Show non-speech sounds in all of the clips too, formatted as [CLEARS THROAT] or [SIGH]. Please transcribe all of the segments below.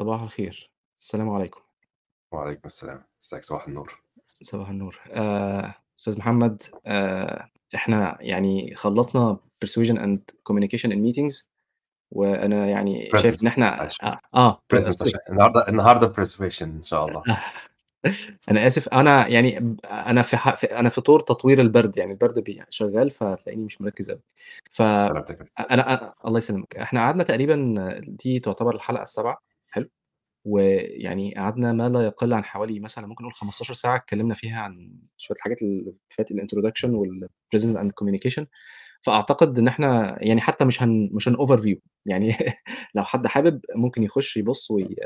صباح الخير، السلام عليكم. وعليكم السلام، إزيك صباح النور. صباح النور. آآ أستاذ محمد آآ إحنا يعني خلّصنا persuasion and communication in meetings وأنا يعني شايف إن إحنا أ آه sorry عشان النهارده النهارده persuasion إن شاء الله. [LAUGHS] أنا آسف، أنا يعني ب أنا في ح في أنا في طور تطوير البرد، يعني البرد بي شغال فتلاقيني مش مركّز أوي. ف سلامتك يا. أنا أ الله يسلمك. إحنا قعدنا تقريبًا دي تعتبر الحلقة السابعة حلو؟ ويعني قعدنا ما لا يقل عن حوالي مثلًا ممكن نقول 15 ساعة اتكلّمنا فيها عن شوية الحاجات اللي فاتت الintroduction والpresence and communication فأعتقد إن إحنا يعني حتى مش هن مش هنoverview يعني [LAUGHS] لو حد حابب ممكن يخش يبُص وي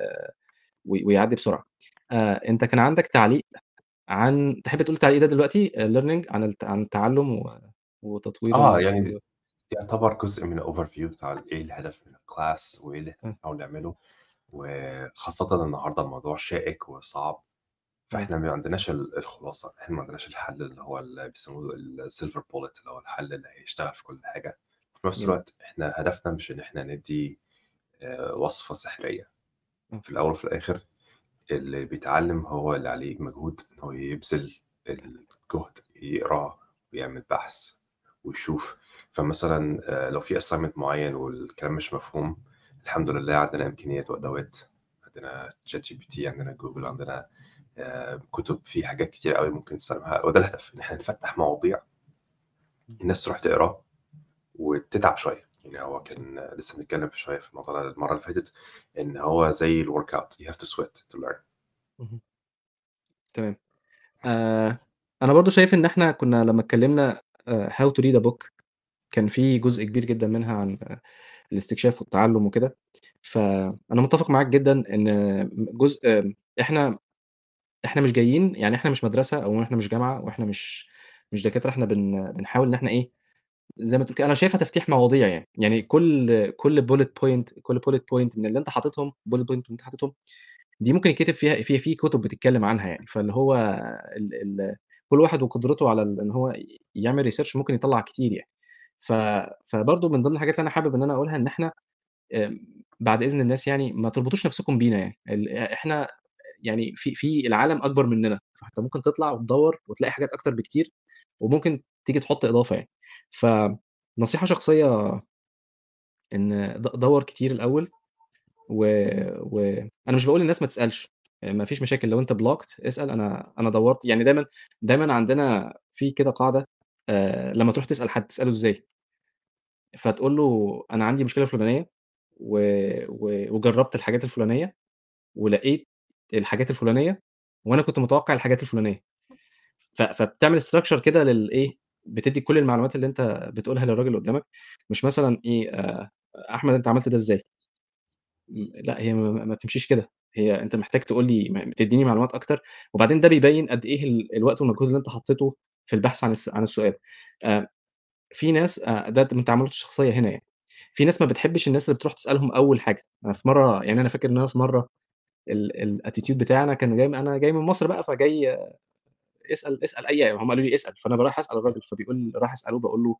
وي ويعدّي بسرعة. آآ أنت كان عندك تعليق عن تحب تقول التعليق ده دلوقتي learning عن الت عن التعلُّم وتطوير آه، ال يعني يعتبر جزء من الoverview بتاع إيه الهدف من الclass وإيه اللي آه. بنحاول نعمله، وخاصةً النهارده الموضوع شائك وصعب، آه. فإحنا ما عندناش ال الخلاصة، إحنا ما عندناش الحل اللي هو اللي بيسموه الsilver bullet اللي هو الحل اللي هيشتغل في كل حاجة. في نفس جميل. الوقت إحنا هدفنا مش إن إحنا ندّي آآ وصفة سحرية، آه. في الأول وفي الآخر اللي بيتعلم هو اللي عليه مجهود إن هو يبذل الجهد، يقرأ ويعمل بحث ويشوف. فمثلًا آآ لو في assignment معيّن والكلام مش مفهوم، الحمد لله عندنا إمكانيات وأدوات، عندنا ChatGPT، عندنا Google، عندنا آآ كُتب، في حاجات كتيرة أوي ممكن نستخدمها، وده الهدف إن إحنا نفتّح مواضيع الناس تروح تقرا وتتعب شوية. يعني هو. كان لسه بنتكلم في شوية في الموضوع ده المرّة اللي فاتت، إن هو زي الworkout you have to sweat to learn. اهم. تمام. آآ أنا برضه شايف إن إحنا كنا لمّا اتكلّمنا how to read a book كان في جزء كبير جدًا منها عن الاستكشاف والتعلُّم وكده، فأنا متّفق معاك جدًا إن جزء إحنا إحنا مش جايين يعني إحنا مش مدرسة أو إحنا مش جامعة وإحنا مش مش دكاترة، إحنا بن بنحاول إن إحنا إيه، زي ما تقول أنا شايفها تفتيح مواضيع يعني، يعني كل كل bullet point كل bullet point من اللي أنت حاططهم bullet point اللي أنت حاططهم، دي ممكن يتكتب فيها في في كُتب بتتكلّم عنها يعني، فاللي هو ال ال كل واحد وقدرته على إن هو يعمل research ممكن يطلّع كتير يعني. ف فبرضه من ضمن الحاجات اللي أنا حابب إن أنا أقولها إن إحنا آمم بعد إذن الناس يعني ما تربطوش نَفْسكم بينا يعني، ال إحنا يعني في في العالم أكبر مننا، فأنت ممكن تطلع وتدوّر وتلاقي حاجات أكتر بكتير، وممكن تيجي تحُط إضافة يعني. فنصيحة شخصية إن د دَوّر كتير الأول و و أنا مش باقول للناس ما تسألش، ما فيش مشاكل لو أنت blocked اسأل أنا أنا دوّرت يعني دايمًا دايمًا عندنا في كده قاعدة آآ لمّا تروح تسأل حد تسأله إزاي؟ فتقول له أنا عندي مشكلة فلانية و و وجرّبت الحاجات الفلانية ولقيت الحاجات الفلانية وأنا كنت متوقع الحاجات الفلانية. ف فبتعمل structure كده للإيه، بتدّي كل المعلومات اللي أنت بتقولها للراجل اللي قدّامك، مش مثلًا إيه آآ أحمد أنت عملت ده إزاي؟ لأ هي ما ما بتمشيش كده، هي أنت محتاج تقول لي م تدّيني معلومات أكتر، وبعدين ده بيبيّن قد إيه ال الوقت والمجهود اللي أنت حطيته في البحث عن عن السؤال. آآ في ناس آآ ده من تعاملاتي الشخصية هنا يعني، في ناس ما بتحبش الناس اللي بتروح تسألهم أول حاجة. أنا في مرّة يعني أنا فاكر إن أنا في مرّة ال الattitude بتاعي كان جاي م أنا جاي من مصر بقى فجاي اسأل اسأل أي هم قالوا لي اسأل، فأنا رايح أسأل الراجل فبيقول رايح أسأله باقول له: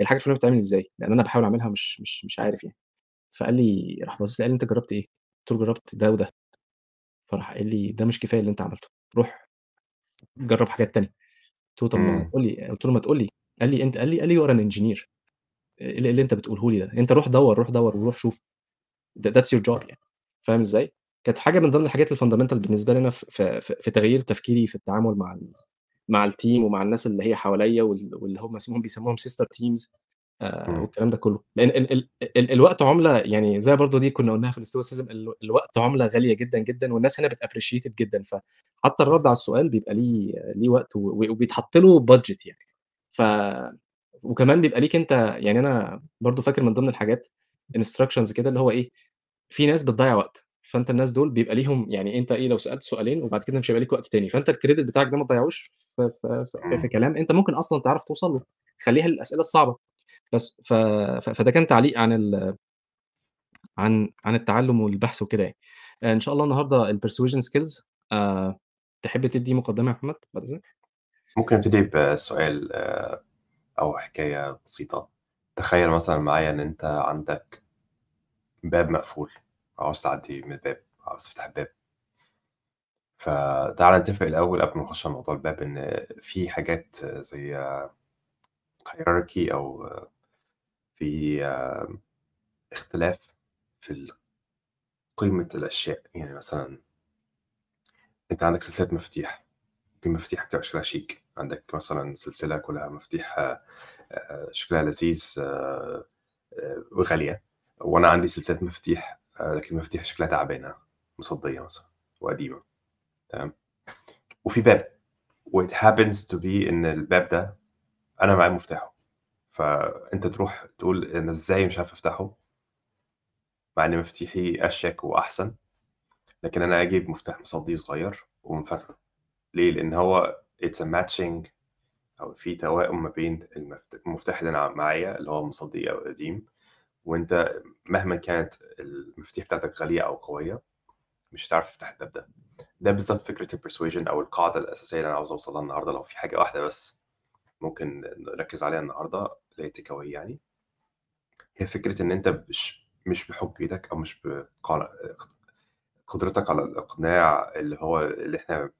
"هي الحاجة الفلانية بتتعمل إزاي؟" لإن أنا باحاول أعملها مش مش مش عارف يعني. فقال لي راح لي قال لي: "أنت جرّبت إيه؟" قُلت له: "جرّبت ده وده." فراح قايل لي: "ده مش كفاية اللي أنت عملته، روح جرّب حاجات تانية." قُلت له: "طب ما إمم. قُل لي." قُلت له: "ما تقول لي." قال لي: "أنت" قال لي قال لي: "You are an engineer إيه ال اللي أنت بتقوله لي ده؟ أنت روح دوّر، روح دوّر وروح شوف. that's your job يعني." فاهم إزاي؟ كانت حاجة من ضمن الحاجات الfundamental بالنسبة لي أنا ف ف ف في تغيير تفكيري في التعامل مع ال مع الteam ومع الناس اللي هي حواليّا وال واللي هم اسمهم بيسموهم teams آآ إمم. والكلام ده كُلّه. لإن ال ال ال الوقت عُملة يعني زي برضه دي كنا قُلناها في الstoicism ال الوقت عُملة غالية جدًا، جدًا والناس هنا it جدًا، فحتى الرد على السؤال بيبقى ليه ليه وقت وبيتحط له budget يعني. ف وكمان بيبقى ليك أنت يعني أنا برضه فاكر من ضمن الحاجات instructions كده اللي هو إيه، في ناس بتضيّع وقت، فأنت الناس دول بيبقى ليهم يعني أنت إيه، لو سألت سؤالين وبعد كده مش هيبقى ليك وقت تاني، فأنت الcredit بتاعك ده ما تضيّعوش في في في في إمم. كلام أنت ممكن أصلًا تعرف توصل له، خلّيها للأسئلة الصعبة. بس ف فده كان تعليق عن ال عن عن التعلُّم والبحث وكده يعني. آآ إن شاء الله النهارده الpersuasion skills آآ تحب تدّي مقدمة يا محمد بعد إذنك؟ ممكن نبتدي بسؤال آآ أو حكاية بسيطة. تخيّل مثلًا معايا إن أنت عندك باب مقفول، وعاوز تعدّي من الباب عاوز تفتح الباب. فتعالَ نتفق الأول قبل ما نخش على موضوع الباب إن في حاجات زي hierarchy أو في اختلاف في قيمة الأشياء، يعني مثلًا أنت عندك سلسلة مفاتيح، مفاتيح شكلها شيك، عندك مثلًا سلسلة كلها مفاتيح آآ شكلها لذيذ آآ وغالية، وأنا عندي سلسلة مفاتيح لكن المفاتيح شكلها تعبانة، مصدية مثلًا وقديمة، تمام، وفي باب وit happens to be إن الباب ده أنا معايا مفتاحه، فأنت تروح تقول أنا إزاي مش عارف أفتحه؟ مع إن مفاتيحي أشيك وأحسن، لكن أنا أجيب مفتاح مصدي صغير فاتحه، ليه؟ لإن هو it's a matching أو في توائم ما بين المفت المفتاح اللي أنا معايا اللي هو مصدي أو قديم، وأنت مهما كانت المفاتيح بتاعتك غالية أو قوية، مش هتعرف تفتح الباب ده. ده بالضبط فكرة الpersuasion أو القاعدة الأساسية اللي أنا عاوز أوصل لها النهارده، لو في حاجة واحدة بس ممكن نركّز عليها هي take away يعني، هي فكرة إن أنت مش مش بحجتك أو مش بقر قدرتك على الإقناع اللي هو اللي إحنا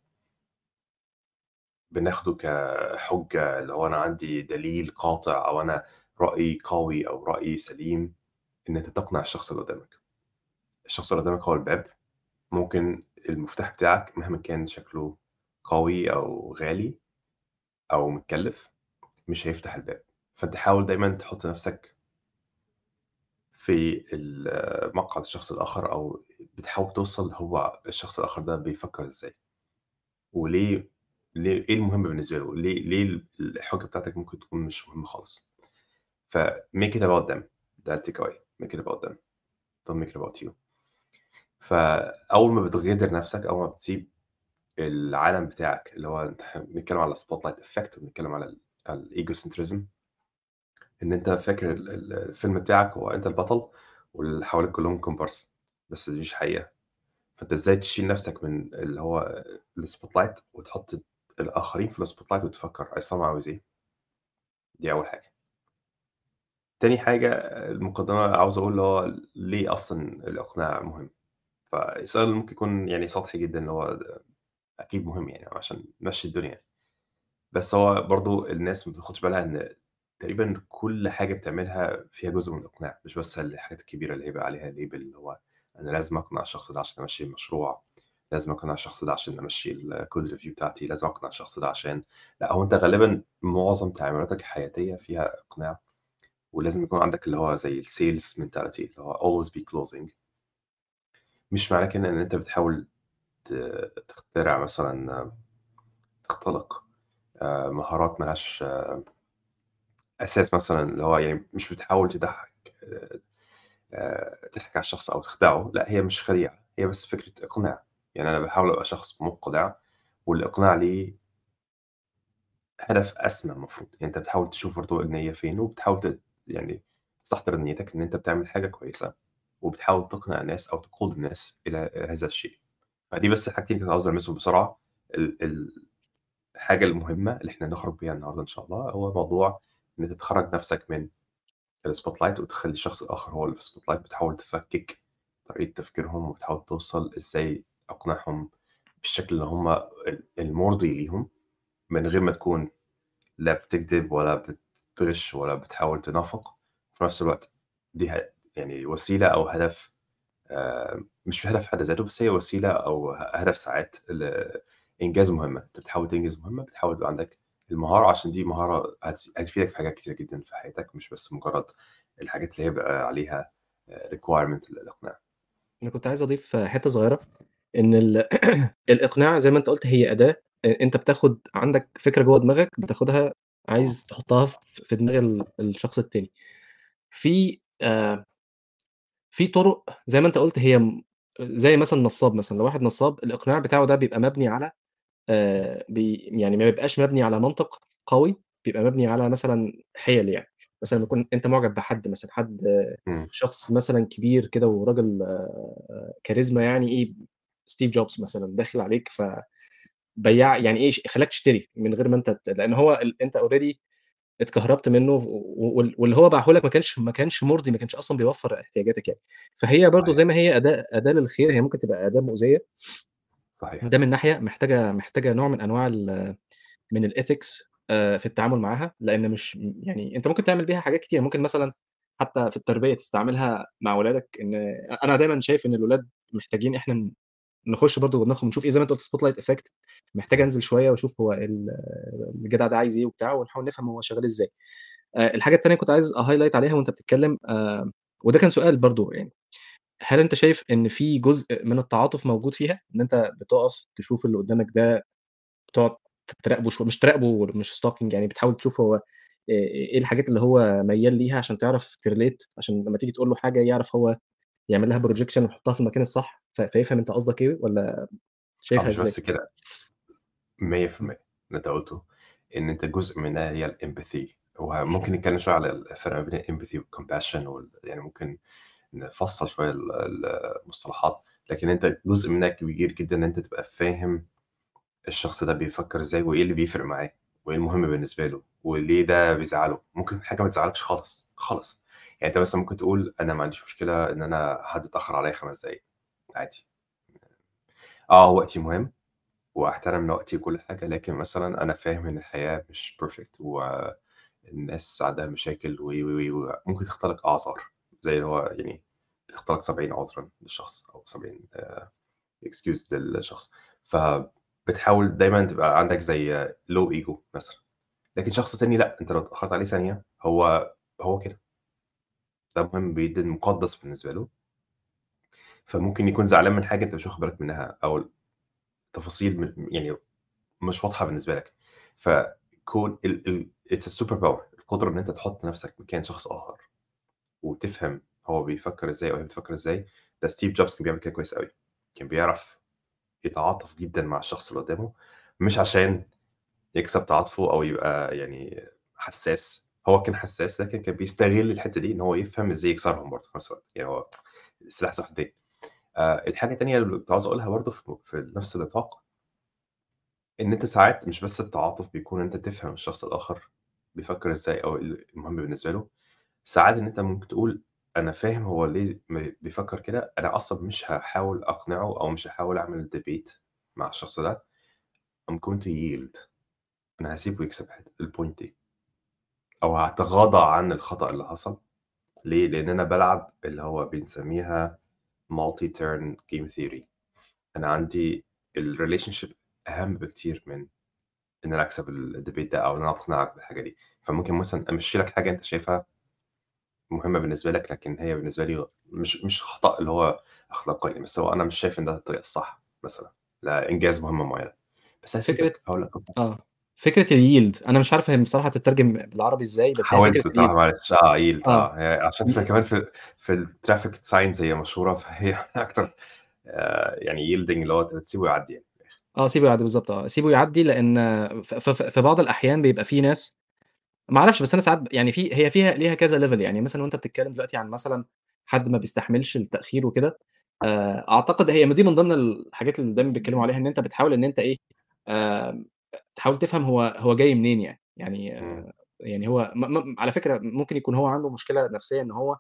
بناخده كحجة، اللي هو أنا عندي دليل قاطع أو أنا رأيي قوي أو رأيي سليم، إن أنت تقنع الشخص اللي قدامك. الشخص اللي قدامك هو الباب، ممكن المفتاح بتاعك مهما كان شكله قوي أو غالي أو متكلف، مش هيفتح الباب، فأنت حاول دايمًا تحط نفسك في مقعد الشخص الآخر أو بتحاول توصل هو الشخص الآخر ده بيفكّر إزاي، وليه ليه إيه المهم بالنسبة له، ليه ليه ال الحجة بتاعتك ممكن تكون مش مهمة خالص. فmake it about them ده الtake away make it about them don't make it about you. فأول ما بتغِدر نفسك، أول ما بتسيب العالم بتاعك اللي هو بنتكلم على spotlight effect وبنتكلم على ال على الegocentrism إن أنت فاكر ال ال الفيلم بتاعك هو أنت البطل واللي حواليك كلّهم comparse بس دي مش حقيقة. فأنت إزاي تشيل نفسك من اللي هو الspotlight وتحط الآخرين في الspotlight وتفكّر أنا عاوز إيه؟ دي أول حاجة. تاني حاجة المقدمة عاوز أقول اللي هو ليه أصلًا الإقناع مهم؟ فالسؤال ممكن يكون يعني سطحي جدًا اللي هو أكيد مهم يعني عشان نمشّي الدنيا. بس هو برضه الناس ما بتاخدش بالها إن تقريبًا كل حاجة بتعملها فيها جزء من الإقناع، مش بس الحاجات الكبيرة اللي هيبقى عليها label اللي هو أنا لازم أقنع الشخص ده عشان أمشّي المشروع، لازم أقنع الشخص ده عشان أمشّي الcode review بتاعتي، لازم أقنع الشخص ده عشان لأ، هو أنت غالبًا معظم تعاملاتك الحياتية فيها إقناع، ولازم يكون عندك اللي هو زي الsales mentality اللي هو always be closing. مش معناه كده إن أنت بتحاول تخترع مثلًا تختلق آآ مهارات ما لهاش أساس مثلًا اللي هو يعني مش بتحاول تضحّك آآ تضحك على الشخص أو تخدعه، لأ هي مش خديعة، هي بس فكرة إقناع. يعني أنا باحاول أبقى شخص مُقنع والإقناع ليه هدف أسمى المفروض، يعني أنت بتحاول تشوف برضه النيّة فين وبتحاول يعني تستحضر نيّتك إن أنت بتعمل حاجة كويسة وبتحاول تقنع الناس أو تقود الناس إلى هذا الشيء. فدي بس الحاجتين كنت عاوز ألمسهم بسرعة. ال ال الحاجة المهمة اللي إحنا نخرج بيها النهارده إن شاء الله هو موضوع إن أنت تخرّج نفسك من الspotlight وتخلّي الشخص الآخر هو اللي في الspotlight بتحاول تفكِّك طريقة تفكيرهم وبتحاول توصل إزاي أقنعهم بالشكل اللي هم ال المُرضي ليهم، من غير ما تكون لا بتكدب ولا بتغِش ولا بتحاول تنافق، وفي نفس الوقت دي يعني وسيلة أو هدف آآ مش هدف في حد ذاته، بس هي وسيلة أو ه هدف ساعات لإنجاز مهمة، أنت بتحاول تنجز مهمة، بتحاول يبقى عندك المهارة عشان دي مهارة هت هتفيدك في حاجات كتيرة جدًا في حياتك، مش بس مجرد الحاجات اللي هي بيبقى عليها آآ requirement للإقناع. أنا كنت عايز أضيف حتّة صغيرة، إن ال [CLEARS THROAT] الإقناع زي ما أنت قُلت هي أداة أ أنت بتاخد عندك فكرة جوّه دماغك بتاخدها عايز تحطها في دماغ ال الشخص التاني. في آآ في طُرق زي ما أنت قُلت هي زي مثلًا نصّاب مثلًا، لو واحد نصّاب الإقناع بتاعه ده بيبقى مبني على آآ بي يعني ما بيبقاش مبني على منطق قوي، بيبقى مبني على مثلًا حِيَل يعني. مثلًا يكون أنت معجب بحد مثلًا، حد إمم. شخص مثلًا كبير كده وراجل كاريزما يعني إيه ستيف جوبز مثلًا داخل عليك ف بيّاع يعني ش خلّاك تشتري من غير ما أنت ت لإن هو أنت already اتكهربت منه واللي هو باعه لك ما كانش ما كانش مُرضي، ما كانش أصلًا بيوفّر احتياجاتك يعني. فهي صحيح. زي ما هي أداة أداة للخير، هي ممكن تبقى أداة مؤذية. صحيح. ده من ناحية، محتاجة محتاجة نوع من أنواع ال من الethics آآ في التعامل معاها، لإن مش يعني أنت ممكن تعمل بيها حاجات كتيرة، ممكن مثلًا حتى في التربية تستعملها مع ولادك إن أ أنا دايمًا شايف إن الولاد محتاجين إحنا ن نخُش جوّه دماغهم، نشوف إيه زي ما أنت قُلت spotlight effect محتاج إمم. أنزل شوية وأشوف هو ال الجدع ده عايز إيه وبتاع ونحاول نفهم هو شغّال إزاي. آآ الحاجة التانية كنت عايز أhighlight عليها وأنت بتتكلّم آآ وده كان سؤال برضه يعني، هل أنت شايف إن في جزء من التعاطف موجود فيها؟ إن أنت بتُقف تشوف اللي قدّامك ده بتقعد تراقبه شو مش تراقبه مش stalking يعني بتحاول تشوف هو آآ إيه الحاجات اللي هو ميّال ليها عشان تعرف تrelate عشان لمّا تيجي تقول له حاجة يعرف هو يعمل لها projection ويحطها في المكان الصح، ف فيفهم أنت قصدك والّا آه، شايفها مش إزاي؟ بس كده. إمم. 100% اللي أنت قُلته، إن أنت جزء منها هي الempathy وممكن نتكلّم شوية على الفرق بين الempathy والcompassion وال يعني ممكن نفصّل شوية ال المصطلحات، لكن أنت جزء منها كبير جدًا إن أنت تبقى فاهم الشخص ده بيفكّر إزاي وإيه اللي بيفرق معاه وإيه المهم بالنسبة له وليه ده بيزعّله، ممكن حاجة ما تزعّلكش خالص، خالص. يعني أنت مثلًا ممكن تقول أنا ما عنديش مشكلة إن أنا حد اتأخّر عليّا 5 دقايق عادي. آه، وقتي مهم واحترم وقتي وكل حاجة، لكن مثلًا أنا فاهم إن الحياة مش perfect والناس عندها مشاكل و، و، و، وممكن تختلق أعذار، زي اللي هو يعني بتختلق 70 عذرًا للشخص أو 70 آآ excuse للشخص. فبتحاول دايمًا تبقى عندك زي low ego مثلًا، لكن شخص تاني لأ، أنت لو اتأخّرت عليه ثانية هو هو كده. ده مهم جدًا مُقدّس بالنسبة له. فممكن يكون زعلان من حاجة أنت مش واخد بالك منها أو تفاصيل يعني مش واضحة بالنسبة لك. فكون ال ال power القدرة إن أنت تحُط نَفْسك مكان شخص آخر وتفهم هو بيفكّر إزاي أو هي بتفكّر إزاي، ده ستيف جوبز كان بيعمل كده كويس أوي. كان بيعرف يتعاطف جدًا مع الشخص اللي قدّامه، مش عشان يكسب تعاطفه أو يبقى يعني حسّاس، هو كان حسّاس لكن كان بيستغل الحتّة دي إن هو يفهم إزاي يكسرهم برضه في نَفْس الوقت. يعني هو سلاح ذو حدين. آآ الحاجة التانية اللي كنت عاوز أقولها برضه في في نَفْس النطاق إن أنت ساعات مش بس التعاطف بيكون أنت تفهم الشخص الآخر بيفكّر إزاي أو إيه ال المهم بالنسبة له، ساعات إن أنت ممكن تقول أنا فاهم هو ليه بيفكّر كده، أنا أصلًا مش هاحاول أقنعه أو مش هاحاول أعمل debate مع الشخص ده I'm going to yield أنا هاسيبه يكسب الحتّة الpoint دي. أو هاتغاضى عن الخطأ اللي حصل، ليه؟ لإن أنا بالعب اللي هو بنسميها multi turn game theory أنا عندي الrelationship أهم بكتير من إن أنا أكسب الdebate ده أو إن أنا أقنعك بالحاجة دي. فممكن مثلًا أمشّي لك حاجة أنت شايفها مهمة بالنسبة لك، لكن هي بالنسبة لي مش مش خطأ اللي هو أخلاقيًا، بس هو أنا مش شايف إن ده الطريقة الصح مثلًا لإنجاز مهمة معيّنة، بس فكرة هاسيبك هاقول لك آه. فكرة الyield أنا مش عارف هي بصراحة تترجم بالعربي إزاي، بس هي حاولت بصراحة الyield معلش آه yield آه. آه. هي عشان كمان في في الtraffic signs هي مشهورة، فهي [LAUGHS] أكتر آآ يعني yielding اللي هو تسيبه يعدّي يعني. آه، سيبه يعدّي بالضبط آه. سيبه يعدّي ف في بعض الأحيان بيبقى في ناس ما أعرفش بس أنا ساعات يعني في هي فيها ليها كذا level يعني مثلًا وأنت بتتكلّم دلوقتي عن مثلًا حد ما بيستحملش التأخير وكده، آآ أعتقد هي دي من ضمن الحاجات اللي دايمًا بيتكلّموا عليها إن أنت بتحاول أنت إيه، آمم تحاول تفهم هو هو جاي منين يعني. يعني إمم. يعني هو م م على فكرة ممكن يكون هو عنده مشكلة نفسية إن هو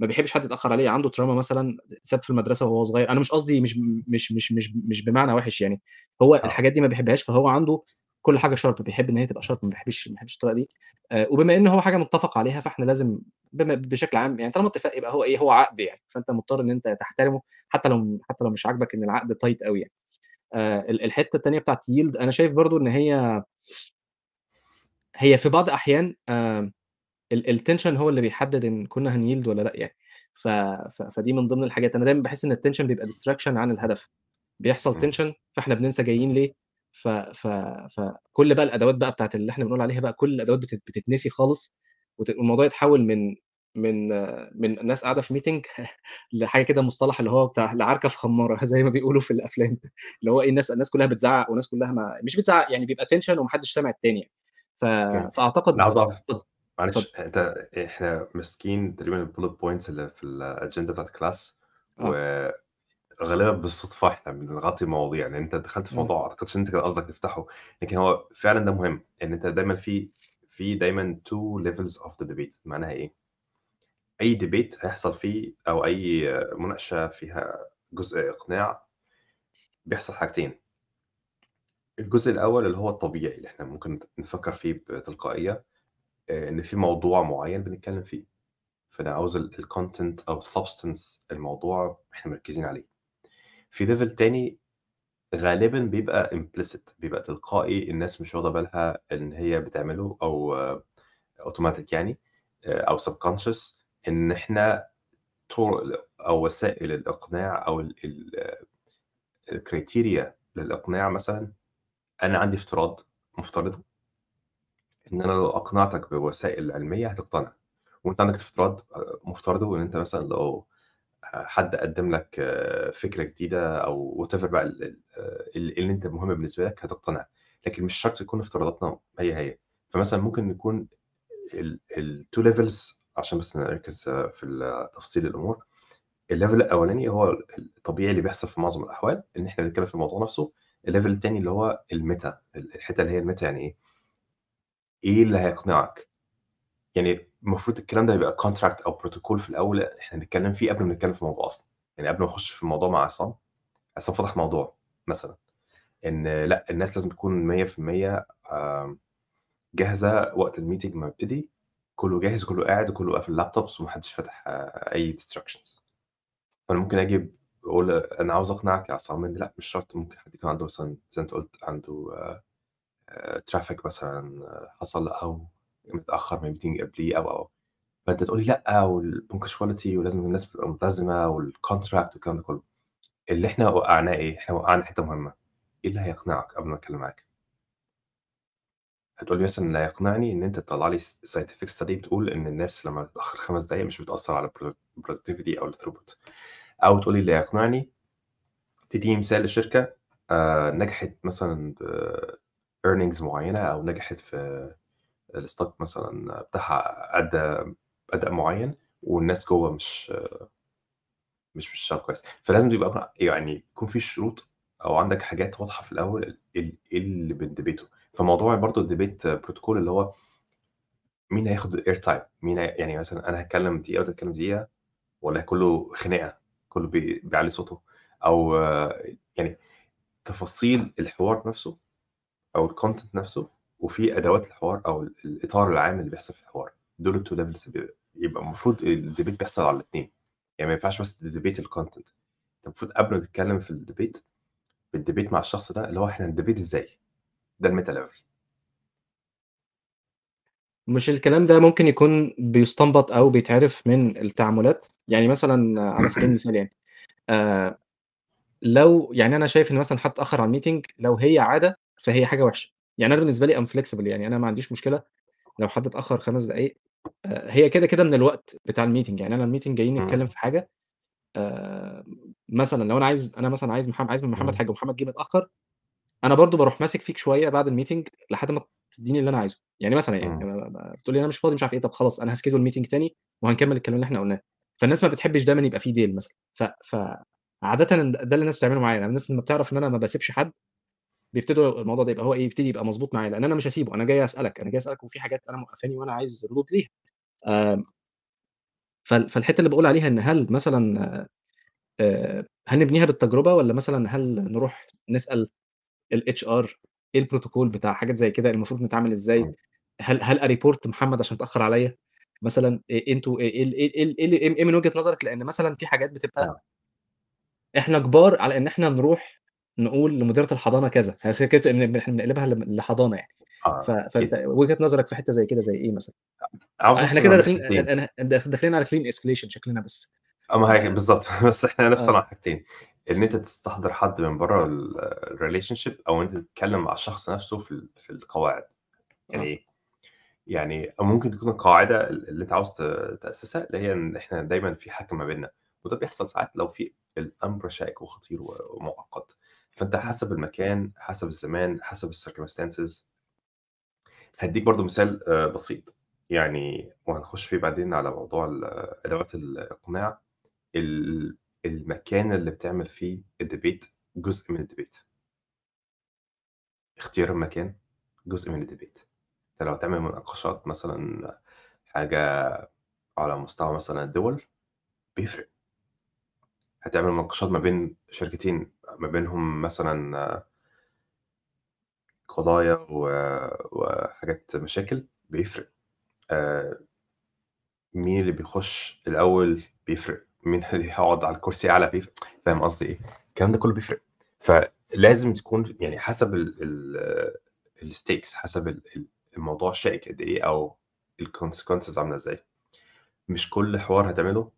ما بيحبّش حد يتأخّر عليه، عنده trauma مثلًا ساب في المدرسة وهو صغير، أنا مش قصدي مش مش مش مش مش بمعنى وِحِش يعني، هو آه. الحاجات دي ما بيحبّهاش، فهو عنده كل حاجة sharp بيحب إن هي تبقى sharp ما بيحبّش ما بيحبّش الطريقة دي. آآ وبما إن هو حاجة مُتّفق عليها، فإحنا لازم بم بشكل عام يعني طالما اتفاق يبقى هو إيه، هو عقد يعني، فأنت مضطر إن أنت تحترمه حتى لو حتى لو مش عاجبك إن العقد tight أوي يعني. آآ ال الحتّة التانية بتاعة yield أنا شايف برضه إن هي هي في بعض الأحيان آمم ال الtension هو اللي بيحدد إن كنا هنyield والّا لأ يعني. ف ف فدي من ضمن الحاجات، أنا دايمًا باحس إن الtension بيبقى distraction عن الهدف. بيحصل tension فإحنا بننسى جايين ليه، ف ف فكل بقى الأدوات بقى بتاعة اللي إحنا بنقول عليها بقى كل الأدوات بتت بتتنسي خالص والموضوع يتحول من من من ناس قاعدة في meeting [LAUGHS] لحاجة كده مصطلح اللي هو بتاع لعركة في خمارة [LAUGHS] زي ما بيقولوا في الأفلام، اللي هو إيه الناس الناس كلّها بتزعّق والناس كلّها ما مش بتزعّق يعني بيبقى tension وما حدش سامع التاني يعني. ف اتفضل. معلش أنت إحنا ماسكين تقريبًا الbullet points اللي في الأجندة بتاعة الclass آه. وغالبًا بالصدفة إحنا بنغطي مواضيع، يعني أنت دخلت في آه. موضوع ما أعتقدش إن أنت كان قصدك تفتحه، لكن هو فعلًا ده مهم، إن أنت دايمًا في في دايمًا two levels of the debate معناها إيه؟ أي debate هيحصل فيه أو أي مناقشة فيها جزء إقناع بيحصل حاجتين. الجزء الأول اللي هو الطبيعي اللي إحنا ممكن نفكّر فيه بتلقائية، آآ إن في موضوع معيّن بنتكلّم فيه، فأنا عاوز ال أو الsubstance الموضوع إحنا مركّزين عليه. في level تاني غالبًا بيبقى implicit بيبقى تلقائي الناس مش واخدة بالها إن هي بتعمله أو automatic يعني آآ أو subconscious إن إحنا طُرق أو وسائل الإقناع أو ال ال الcriteria للإقناع مثلًا، أنا عندي افتراض مفترضه إن أنا لو أقنعتك بوسائل علمية هتقتنع، وأنت عندك افتراض آآ مفترضه إن أنت مثلًا لو حد قدّم لك فكرة جديدة أو whatever بقى ال ال ال اللي أنت مهم بالنسبة لك هتقتنع، لكن مش شرط يكون افتراضاتنا هي، هي. فمثلًا ممكن يكون ال الtwo levels عشان بس نركّز في تفصيل الأمور، الlevel الأولاني هو ال الطبيعي اللي بيحصل في معظم الأحوال، إن إحنا بنتكلّم في الموضوع نفسه، الlevel التاني اللي هو الmeta ال الحتّة اللي هي الmeta يعني إيه؟ إيه اللي هيقنعك؟ يعني المفروض الكلام ده يبقى contract أو protocol في الأول إحنا نتكلّم فيه قبل ما نتكلّم في الموضوع أصلًا، يعني قبل ما نخش في الموضوع مع عصام، عصام فتح موضوع مثلًا، إن لأ الناس لازم تكون 100% آمم جاهزة وقت الmeeting ما يبتدي، كلّه جاهز وكلّه قاعد وكلّه قافل laptops وما حدّش فاتح أي distractions. فأنا ممكن آجي باقول أنا عاوز أقنعك يا عصام إن لأ مش شرط ممكن حد يكون عنده مثلًا زي ما أنت قُلت عنده آآ traffic مثلًا حصل أو متأخّر من meeting قبليه أو، أو. فأنت تقول لي لأ والpunctuality ولازم الناس تبقى ملتزمة والcontract والكلام ده كلّه. اللي إحنا وقّعناه إيه؟ إحنا وقّعنا حتّة مهمة، إيه اللي هيقنعك قبل ما أتكلّم معاك؟ هتقول لي مثلًا اللي هيقنعني إن أنت تطلّع لي س scientific study بتقول إن الناس لمّا تتأخّر 5 دقايق مش بتأثّر على productivity أو الthroughput أو تقول لي اللي هيقنعني تدّيني مثال لشركة آآ نجحت مثلًا بearnings معيّنة أو نجحت في الstock مثلًا بتاعها أدّى أداء معيّن والناس جوّه مش مش بتشتغل كويس، فلازم يبقى يعني يكون في شروط أو عندك حاجات واضحة في الأول ال إيه اللي بندبيته. فموضوع برضه الdebate protocol اللي هو مين هياخد الairtime مين هي يعني مثلًا أنا هاتكلّم دقيقة وأنت تتكلّم دقيقة والّا كلّه خناقة، كلّه بي بيعلّي صوته؟ أو يعني تفاصيل الحوار نفسه أو الcontent نفسه وفي أدوات الحوار أو ال الإطار العام اللي بيحصل في الحوار، دول levels ب يبقى المفروض الdebate بيحصل على الاتنين، يعني ما ينفعش بس تdebate الcontent أنت المفروض قبل ما تتكلّم في الdebate بتdebate مع الشخص ده اللي هو إحنا هندebate إزاي، ده الmeta level. مش الكلام ده ممكن يكون بيُستنبط أو بيتعرف من التعاملات؟ يعني مثلًا على سبيل [CLEARS THROAT] المثال يعني آآ لو يعني أنا شايف إن مثلًا حد اتأخّر على الmeeting لو هي عادة فهي حاجة وحشة، يعني أنا بالنسبة لي I'm flexible يعني أنا ما عنديش مشكلة لو حد اتأخّر 5 دقايق آآ هي كده، كده من الوقت بتاع الmeeting يعني أنا الmeeting جايين. نتكلّم في حاجة آآ مثلًا لو أنا عايز أنا مثلًا عايز محم عايز من محمد. حاجة ومحمد جِه متأخّر، أنا برضه باروح ماسك فيك شوية بعد الmeeting لحد ما تدّيني اللي أنا عايزه، يعني مثلًا يعني. بتقول لي أنا مش فاضي مش عارف إيه، طَب خلاص أنا هاschedule meeting تاني وهنكمّل الكلام اللي إحنا قُلناه، فالناس ما بتحبّش دايمًا يبقى في deal مثلًا. ف ف عادةً ده اللي الناس بتعمله معايا، يعني الناس لمّا بتعرف إن أنا ما باسيبش حد بيبتدوا الموضوع ده يبقى هو إيه، يبتدي يبقى مضبوط معايا، لإن أنا مش هاسيبه، أنا جاي أسألك، أنا جاي أسألك وفي حاجات أنا موقّفاني وأنا عايز ردود ليها. آمم فال فالحتّة اللي باقول عليها إن هل مثلًا هل نبنيها بالتجربة والّا مثلًا هل نروح نسأل الHR إيه الprotocol بتاع حاجات زي كده المفروض نتعامل إزاي؟ إمم. هل هل أreport محمد عشان اتأخّر عليّا؟ مثلًا أ أنتم إيه ال إيه ال إيه ال إيه من وجهة نظرك لإن مثلًا في حاجات بتبقى آه. إحنا كبار على إن إحنا نروح نقول لمديرة الحضانة كذا، هي فكرة إن إحنا بنقلبها ل لحضانة يعني، ف آه، فأنت أكيد. وجهة نظرك في حتّة زي كده زي إيه مثلًا؟ ما كده داخلين داخلين على clean escalation شكلنا بس. آه، ما هي آآ بالضبط [LAUGHS] بس هنفصل آه. عن حاجتين، إن أنت تستحضر حد من برّه ال الrelationship أو أنت تتكلّم مع الشخص نفسه في ال في القواعد، يعني آه. إيه؟ يعني أو ممكن تكون القاعدة ال اللي أنت عاوز ت تأسسها اللي هي إن إحنا دايمًا في حَكَم ما بيننا، وده بيحصل ساعات لو في الأمر شائك وخطير و ومُعقّد، فأنت. حسب المكان، حسب الزمان، حسب الcircumstances هادّيك برضه مثال آآ بسيط، يعني وهنخش فيه بعدين على موضوع ال أدوات الإقناع، ال المكان اللي بتعمل فيه الdebate جزء من الdebate. اختيار المكان جزء من الdebate أنت لو هتعمل مناقشات مثلًا حاجة على مستوى مثلًا الدول، بيفرق. هتعمل مناقشات ما بين شركتين ما بينهم مثلًا قضايا وحاجات مشاكل، بيفرق. آآ مين اللي بيخش الأول بيفرق، مين هيقعد على الكرسي أعلى بيفرق، فاهم قصدي إيه؟ الكلام ده كله بيفرق. فلازم تكون يعني حسب ال ال الstakes حسب ال ال الموضوع شائك قد إيه أو الconsequences عاملة إزاي. مش كل حوار هتعمله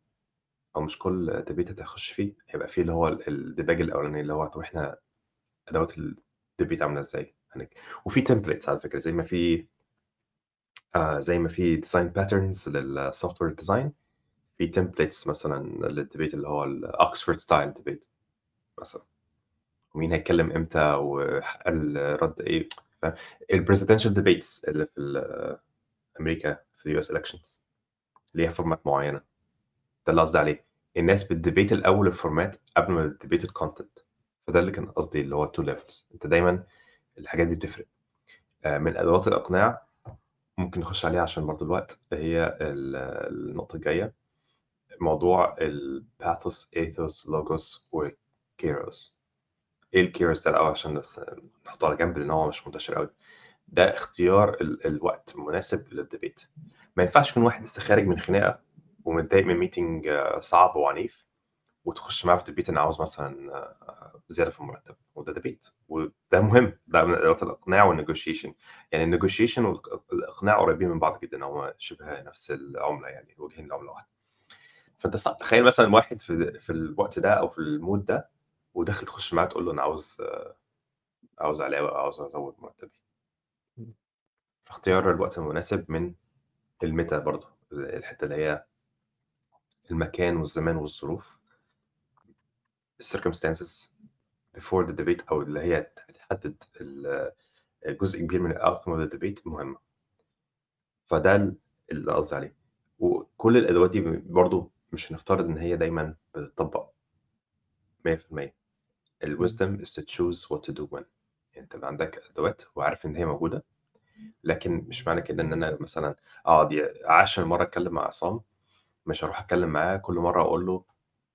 أو مش كل debate هتخش فيه هيبقى فيه اللي هو ال الديباج الأولاني اللي هو طب إحنا أدوات الdebate عاملة إزاي؟ هنك وفي templates على فكرة زي ما في آآ زي ما في design patterns للsoftware design في templates مثلًا لل debate اللي هو ال Oxford style debate مثلًا. ومين هيتكلم إمتى وحق الرد فاهم؟ ال presidential debates اللي في ال أمريكا في ال US elections ليها format معينة. ده اللي قصدي عليه. الناس بت debate الأول ال format قبل ما ت debate ال content. فده اللي كان قصدي اللي هو two levels. أنت دايمًا الحاجات دي بتفرق. آآ من أدوات الإقناع ممكن نخش عليها عشان برضه الوقت، هي ال النقطة الجاية، موضوع الpathos، ethos، logos وkairos. إيه الkairos ده الأول عشان بس نحطه على جنب لأن هو مش منتشر أوي. ده اختيار ال الوقت المناسب للdebate. ما ينفعش يكون واحد لسه خارج من خناقة ومتضايق من meeting صعب وعنيف وتخش معاه في debate أنا عاوز مثلًا زيادة في المرتب وده debate وده مهم، ده من أدوات الإقناع والnegotiation. يعني والإق الإقناع قريبين من بعض جدًا، هُم شبه نفس العملة يعني، وجهين لعملة واحدة. فأنت صعب تخيل مثلًا واحد في في الوقت ده أو في الmood ده وداخل تخش معاه تقول له أنا عاوز عاوز علاوة أو عاوز أزود مرتبي. فاختيار الوقت المناسب من الميتا برضه، الحتة اللي هي المكان والزمان والظروف. الcircumstances before the debate أو اللي هي تحدد جزء كبير من الoutcome of the debate مهمة. فده ال اللي قصدي عليه. وكل الأدوات دي برضه مش هنفترض إن هي دايمًا بتطبّق 100%. إمم. الwisdom is to choose what to do when. يعني يبقى عندك أدوات وعارف إن هي موجودة، لكن مش معنى كده إن أنا مثلًا أقعد ي عاشر مرة أتكلم مع عصام، مش هاروح أتكلم معاه كل مرة أقول له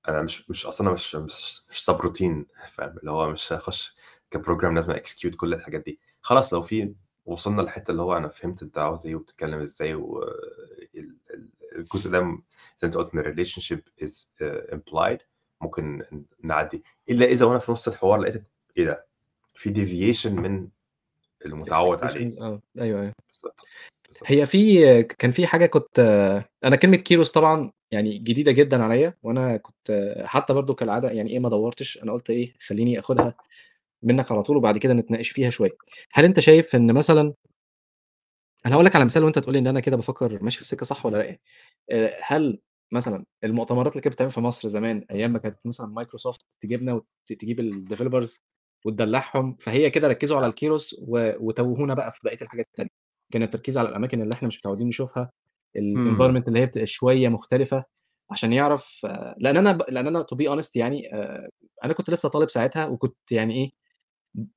أنا مش مش أصل أنا مش مش مش subroutine فاهم؟ اللي هو مش هاخش كprogram لازم execute كل الحاجات دي. خلاص لو في وصلنا للحتة اللي هو أنا فهمت أنت عاوز إيه وبتتكلم إزاي و الجزء ده زي ما قُلت من الrelationship is آآ implied ممكن نعدّي، إلا إذا وأنا في نُص الحوار لقيتك إيه ده؟ في deviation من المتعوّد عليه. أيوه، أيوه. بالضبط، بالضبط. هي في كان في حاجة كنت أنا كلمة kairos طبعًا يعني جديدة جدًا عليّا، وأنا كنت حتى برضه كالعادة يعني إيه ما دوّرتش، أنا قُلت إيه خلّيني آخُدها منّك على طول وبعد كده نتناقش فيها شوية. هل أنت شايف إن مثلًا أنا هاقول لك على مثال وأنت تقول لي إن أنا كده بافكّر ماشي في السكة صح والّا لأ يعني. آآ هل مثلًا المؤتمرات اللي كانت بتتعمل في مصر زمان أيام ما كانت مثلًا مايكروسوفت تجيبنا وت تجيب ال developers وتدلّعهم، فهي كده ركّزوا على ال kairos و وتوّهونا بقى في بقية الحاجات التانية. كان التركيز على الأماكن اللي إحنا مش متعودين نشوفها، إمم. ال environment اللي هي بتبقى شوية مختلفة عشان يعرف لإن أنا ب لإن أنا to be honest يعني آآ أنا كنت لسه طالب ساعتها وكنت يعني إيه،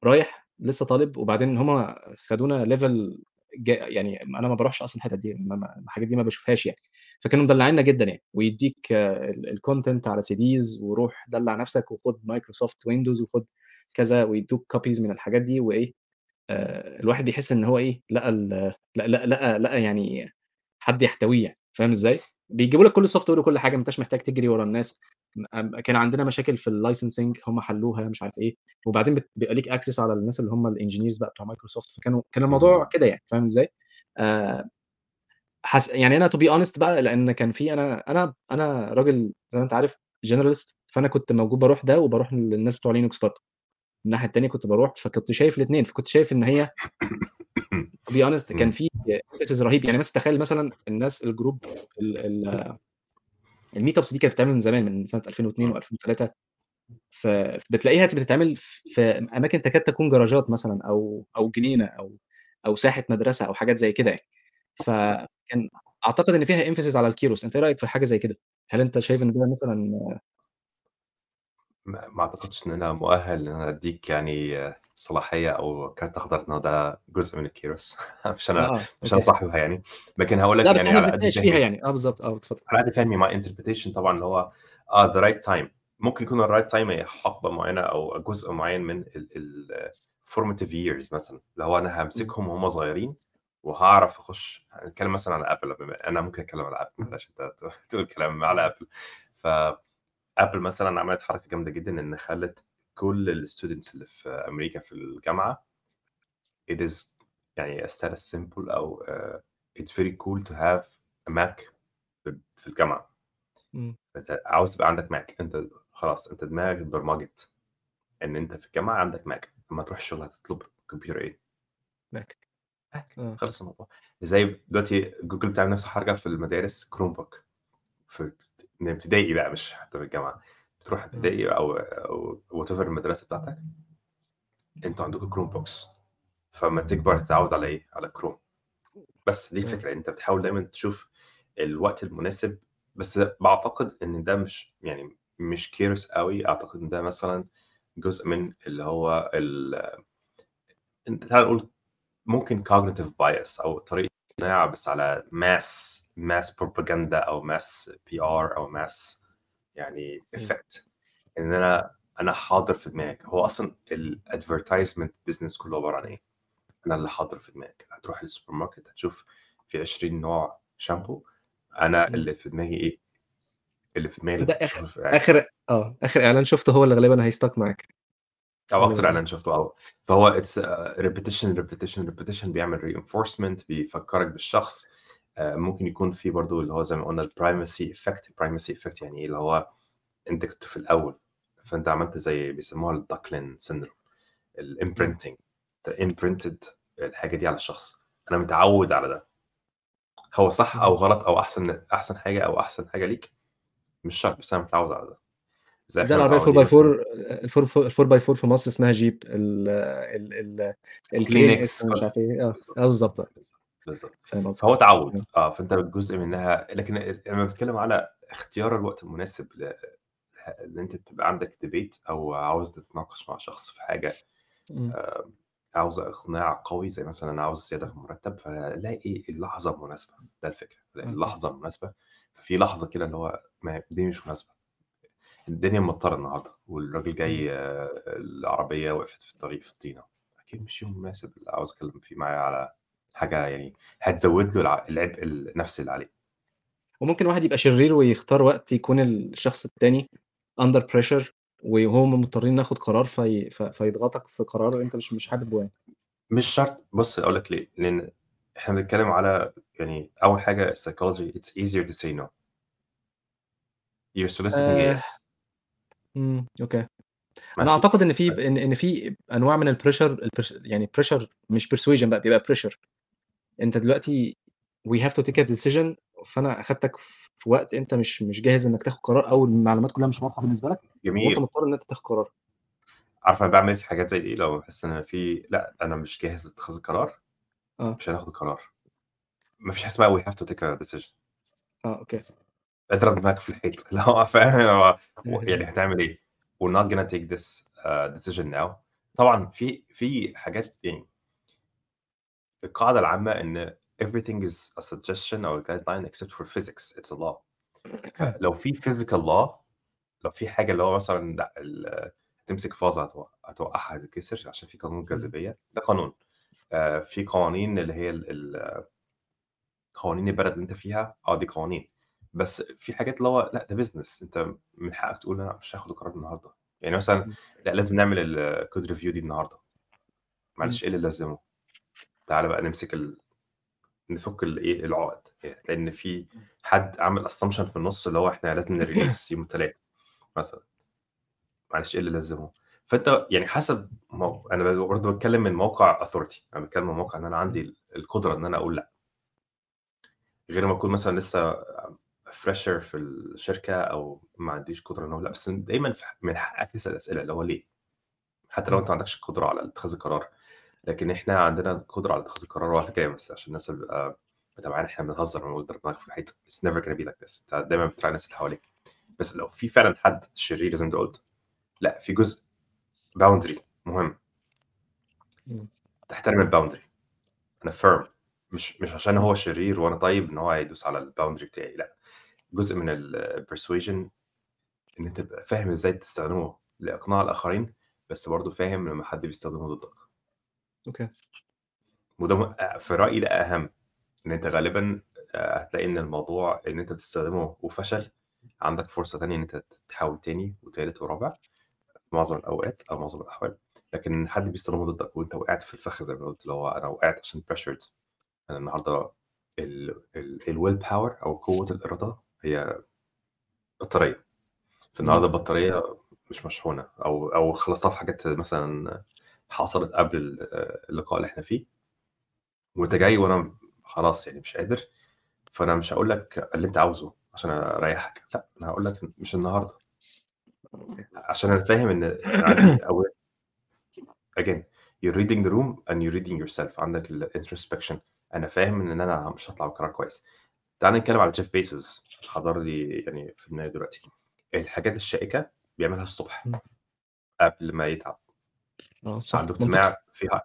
رايح لسه طالب وبعدين هم خدونا level ج يعني أنا ما باروحش أصلًا الحتت دي، الحاجات دي ما باشوفهاش يعني. فكانوا مدلّعيننا جدًا يعني، ويدّيك ال الcontent على CDs وروح دلّع نفسك وخُد Microsoft Windows وخُد كذا ويدّوك copies من الحاجات دي وإيه، آآ الواحد يحس إن هو إيه، لقى ال لق لق لقى لقى يعني حد يحتويه يعني، فاهم إزاي؟ بيجيبوا لك كل الsoftware وكل حاجة، ما أنتاش محتاج تجري ورا الناس. كان عندنا مشاكل في الlicensing هم حلّوها مش عارف إيه، وبعدين بيبقى ليك access على الناس اللي هم الengineers بقى بتوع مايكروسوفت، فكانوا كان الموضوع. كده يعني، فاهم إزاي؟ آآ حس يعني أنا to be honest بقى لإن كان في أنا أنا أنا راجل زي ما أنت عارف generalist فأنا كنت موجود باروح ده وباروح للناس بتوع Linux برضه. الناحية التانية كنت باروح فكنت شايف الاتنين، فكنت شايف إن هي [COUGHS] be honest كان. في emphasis رهيب، يعني مثلًا تخيل مثلًا الناس الجروب ال ال الmeetups دي كانت بتتعمل من زمان من سنة 2002 و2003 ف بتلاقيها بتتعمل في أماكن تكاد تكون جراجات مثلًا أو أو جنينة أو أو ساحة مدرسة أو حاجات زي كده يعني. فكان أعتقد إن فيها emphasis على ال kairos، أنت إيه رأيك في حاجة زي كده؟ هل أنت شايف إن ده مثلًا ما أعتقدش إن أنا مؤهل إن أنا أدّيك يعني صلاحية أو كارت أخضر ان ده جزء من ال kairos. [LAUGHS] مش أنا آه مش أنا صاحبها يعني. لكن هقول لك بس يعني على قد فيها يعني. آه بالظبط آه اتفضل. على قد فهمي my interpretation طبعا اللي هو آه the right time ممكن يكون ال right time هي حقبة معينة أو جزء معين من ال formative years مثلا. اللي هو أنا. همسكهم وهم صغيرين وهعرف أخش. هنتكلم مثلا على Apple أنا ممكن أتكلم على Apple بلاش أنت [LAUGHS] تقول كلام على Apple ف Apple مثلا عملت حركة جامدة جدا إن خلت كل ال students اللي في أمريكا في الجامعة. It is يعني a status symbol أو uh, it's very cool to have a Mac في الجامعة. أنت عاوز تبقى عندك Mac أنت خلاص أنت دماغك اتبرمجت إن أنت في الجامعة عندك Mac لما تروح الشغل هتطلب كمبيوتر إيه؟ Mac آه. خلص الموضوع. زي دلوقتي جوجل بتعمل نفس الحركة في المدارس Chromebook في ابتدائي بقى مش حتى في الجامعة. بتروح آه ابتدائي أو أو whatever المدرسة بتاعتك أنتوا عندكم Chromebooks فما تكبر تتعود على إيه؟ على كروم بس دي الفكرة أنت بتحاول دايما تشوف الوقت المناسب. بس بعتقد إن ده مش يعني مش curse قوي أعتقد إن ده مثلا جزء من اللي هو ال... أنت تعال نقول ممكن cognitive bias أو طريقة اقناع بس على mass mass propaganda أو mass PR أو mass يعني. effect إن أنا أنا حاضر في دماغك. هو أصلا ال advertisement business كله عبارة عن إيه؟ أنا اللي حاضر في دماغك. هتروح للسوبر ماركت هتشوف في 20 نوع شامبو. أنا. اللي في دماغي إيه؟ اللي في دماغي ده آخر آخر آه آخر إعلان شفته هو اللي غالبا هي stick معاك. أو أكتر صح إعلان شفته أو. فهو it's repetition repetition repetition بيعمل reinforcement بيفكرك بالشخص. آه، ممكن يكون في برضو اللي هو زي ما قلنا ال primacy effect ال primacy effect يعني إيه؟ اللي هو أنت كنت في الأول فأنت عملت زي بيسموها ال duckling syndrome. ال imprinting أنت imprinted الحاجة دي على الشخص. أنا متعود على ده. هو صح أو. غلط أو أحسن أحسن حاجة أو أحسن حاجة ليك؟ مش شرط بس أنا متعود على ده. زي العربية 4 متعودين by مثلا 4 4 by 4 في مصر اسمها جيب ال ال ال الكرين كلينكس اسمه مش عارف إيه. آه آه بالظبط. بالظبط فاهم قصدي؟ فهو تعود آه فانت جزء منها. لكن لما بتكلم على اختيار الوقت المناسب ل- ان انت تبقى عندك debate أو عاوز تتناقش مع شخص في حاجة. آه، عاوز إقناع قوي زي مثلا أنا عاوز زيادة في المرتب فلاقي اللحظة المناسبه ده الفكرة. اللحظة المناسبه ففي لحظة كده اللي هو ما دي مش مناسبة. الدنيا مطره النهارده والراجل. جاي آه، العربية وقفت في الطريق في الطينة. أكيد مش يوم مناسب اللي عاوز أتكلم فيه معاه على حاجة يعني هتزود له الع- العبء النفسي اللي عليه. وممكن واحد يبقى شرير ويختار وقت يكون الشخص التاني under pressure وهم مضطرين ناخد قرار في... فيضغطك في قرار انت مش مش حابب يعني. مش شرط. بص أقول لك ليه. لأن إحنا بنتكلم على يعني أول حاجة psychology it's easier to say no. You're soliciting a آه... yes. مم. okay أنا أعتقد إن في إن إن في أنواع من ال pressure يعني pressure مش persuasion بقى بيبقى pressure أنت دلوقتي we have to take a decision فأنا أخدتك في وقت أنت مش مش جاهز إنك تاخد قرار أو المعلومات كلها مش واضحة بالنسبة لك وأنت جميل مضطر إن أنت تاخد قرار. عارف أنا بعمل إيه في حاجات زي دي؟ لو بحس إن في لأ أنا مش جاهز لاتخاذ القرار آه. مش هناخد القرار. مفيش حاجة اسمها we have to take a decision. آه أوكي. اضرب دماغك في الحيط. [LAUGHS] اللي هو فاهم هو يعني هتعمل إيه؟ We're not gonna take this uh, decision now. طبعا في في حاجات يعني القاعدة العامة إن everything is a suggestion or a guideline except for physics. It's a law. [COUGHS] لو في physical law لو في حاجة اللي هو مثلا لا ال- هتمسك فازة هتوقع- هتوقعها هتتكسر عشان في قانون الجاذبيه ده قانون. آه، في قوانين اللي هي ال- ال- قوانين البلد اللي أنت فيها. آه دي قوانين. بس في حاجات اللي هو لا ده business أنت من حقك تقول أنا مش هاخد القرار النهارده. يعني مثلا لا لازم نعمل ال code review دي النهارده. معلش إيه اللي لازمه؟ تعالى بقى نمسك ال... نفك الايه العقد. يعني تلاقي إن في حد عامل assumption في النص اللي هو إحنا لازم ن release [LAUGHS] يوم الثلاث مثلا. معلش إيه اللي لازمه؟ فأنت يعني حسب مو... أنا برضه بتكلم من موقع authority أنا بتكلم من موقع إن أنا عندي القدرة إن أنا أقول لأ. غير ما أكون مثلا لسه fresher في الشركة أو ما عنديش قدرة إن أقول لأ. بس دايما من حقك تسأل أسئلة اللي هو ليه؟ حتى لو أنت ما عندكش قدرة على اتخاذ القرار. لكن إحنا عندنا قدرة على اتخاذ القرار وعلى فكره بس عشان الناس اللي متابعين إحنا بنهزر ونقول ضرب دماغك في الحيط. It's never gonna be like this. أنت دايما بتراعي الناس اللي حواليك. بس لو في فعلا حد شرير زي ما أنت قلت لا في جزء باوندري مهم. تحترم الboundary. أنا firm. مش مش عشان هو شرير وأنا طيب إن هو هيدوس على الboundary بتاعي لأ، جزء من الpersuasion إن أنت تبقى فاهم إزاي تستخدمه لإقناع الآخرين، بس برضه فاهم لمّا حد بيستخدمه ضدك. أوكي. وده أ في رأيي ده أهم، إن أنت غالبًا آآ هتلاقي إن الموضوع إن أنت تستخدمه وفشل، عندك فرصة تانية إن أنت ت تحاول تاني وتالت ورابع في معظم الأوقات أو معظم الأحوال، لكن حد بيستخدمه ضدك وأنت وقعت في الفخ زي ما قُلت، اللي هو أنا وقعت عشان pressured أنا النهارده ال ال الwill power أو قوة الإرادة هي بطارية، فالنهارده إمم. البطارية مش مشحونة أو أو خلصتها في حاجات مثلًا حصلت قبل ال اللقاء اللي إحنا فيه وأنت جاي وأنا خلاص يعني مش قادر، فأنا مش هاقول لك اللي أنت عاوزه عشان أريحك، لأ، أنا هاقول لك مش النهارده. عشان أنا فاهم عندي [COUGHS] أو again you're reading the room and you're reading yourself عندك الintrospection أنا فاهم إن أنا مش هاطلع بقرار كويس. تعالَ نتكلم على جيف بيزوس حضر لي يعني في دماغي دلوقتي، الحاجات الشائكة بيعملها الصبح. قبل ما يتعب. آه صح، عنده منطقي. اجتماع فيها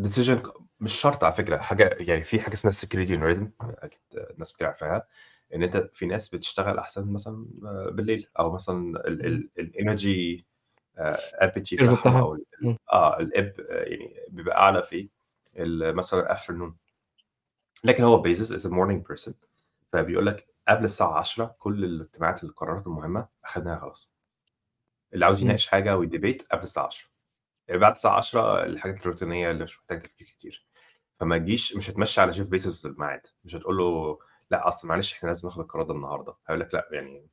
decision مش شرط على فكرة حاجة يعني في حاجة اسمها circadian rhythm أكيد ناس كتير عارفاها، إن أنت في ناس بتشتغل أحسن مثلًا بالليل أو مثلًا ال إمم. ال الenergy آآ apogee الcurve بتاعهم بتاعها. أو ال إمم. آه يعني بيبقى أعلى في مثلًا afternoon لكن هو بيزوس is a morning person فبيقول لك قبل الساعة 10:00 كل الاجتماعات القرارات المهمة أخدناها خلاص. اللي عاوز. يناقش حاجة ويdebate قبل الساعة 10:00 بعد الساعة 10:00 الحاجات الروتينية اللي مش محتاجة تفكير كتير. فما تجيش مش هتمشّي على جيف بيزوس الميعاد، مش هتقول له لأ أصل معلش إحنا لازم ناخد القرار ده النهارده، هيقول لك لأ يعني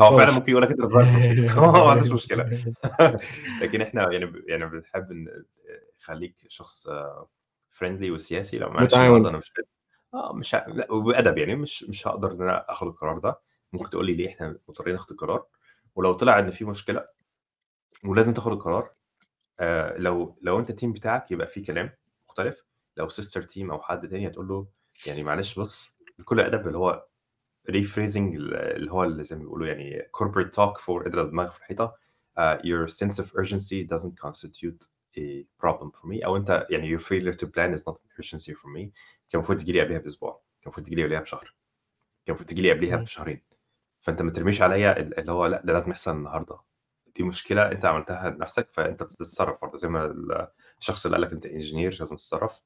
هو فعلًا. ممكن يقول لك [LAUGHS] [LAUGHS] هو ما عندوش مشكلة. [LAUGHS] لكن إحنا يعني يعني بنحب إن خلّيك شخص friendly وسياسي، لو معلش أنا مش آه مش ه لأ وبأدب يعني. مش مش هاقدر إن أنا آخد القرار ده، ممكن تقول لي ليه إحنا مضطرين ناخد القرار، ولو طلع إن في مشكلة ولازم تاخد القرار آآ لو لو أنت الteam بتاعك يبقى في كلام مختلف، لو sister team أو حد تاني هتقول له يعني معلش بُص بكل أدب اللي هو ال اللي هو اللي زي ما بيقولوا يعني corporate talk فوق اضرب دماغك في الحيطة آآ your sense of urgency doesn't constitute a problem for me. أو أنت يعني your failure to plan is not an urgency for me. كان المفروض تيجي لي قبليها بأسبوع، كان المفروض تيجي لي قبليها بشهر، كان المفروض تيجي لي قبليها إمم. بشهرين، فأنت ما ترميش عليَّ ال اللي هو لأ ده لازم يحصل النهارده، دي مشكلة أنت عملتها لنفسك فأنت بتتصرف برضه زي ما ال الشخص اللي قال لك أنت engineer لازم تتصرف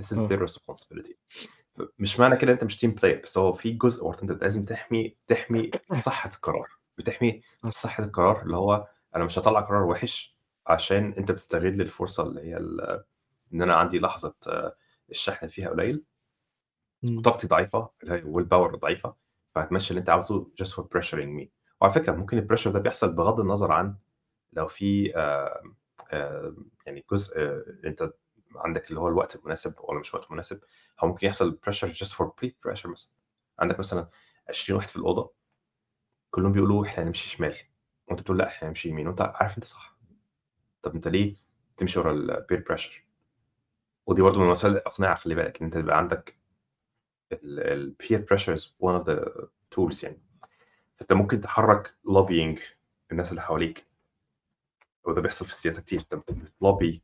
this is آه. their responsibility مش معنى كده أنت مش team player بس هو في جزء برضه أنت لازم تحمي تحمي صحة القرار، بتحمي آه. صحة القرار اللي هو أنا مش هاطلّع قرار وِحِش عشان أنت بتستغل الفرصة اللي هي ال إن أنا عندي لحظة الشحن فيها قليل إمم. وطاقتي ضعيفة اللي هي power ضعيفة، فهتمشّي اللي أنت عاوزه just for pressuring me وعلى فكرة ممكن الpressure ده بيحصل بغض النظر عن لو في آآ آآ يعني جزء أنت عندك اللي هو الوقت المناسب والّا مش وقت مناسب، هو ممكن يحصل pressure just for peer pressure مثلًا، عندك مثلًا 20 واحد في الأوضة كلّهم بيقولوا إحنا هنمشي شمال، وأنت بتقول لأ إحنا هنمشي يمين وأنت عارف أنت صح، طب أنت ليه تمشي ورا الpeer pressure؟ ودي برضه من وسائل الإقناع خلّي بالك، إن أنت يبقى عندك ال الpeer pressure is one of the tools يعني، فأنت ممكن تحرّك lobbying الناس اللي حواليك. وده بيحصل في السياسة كتير، أنت بت بتlobby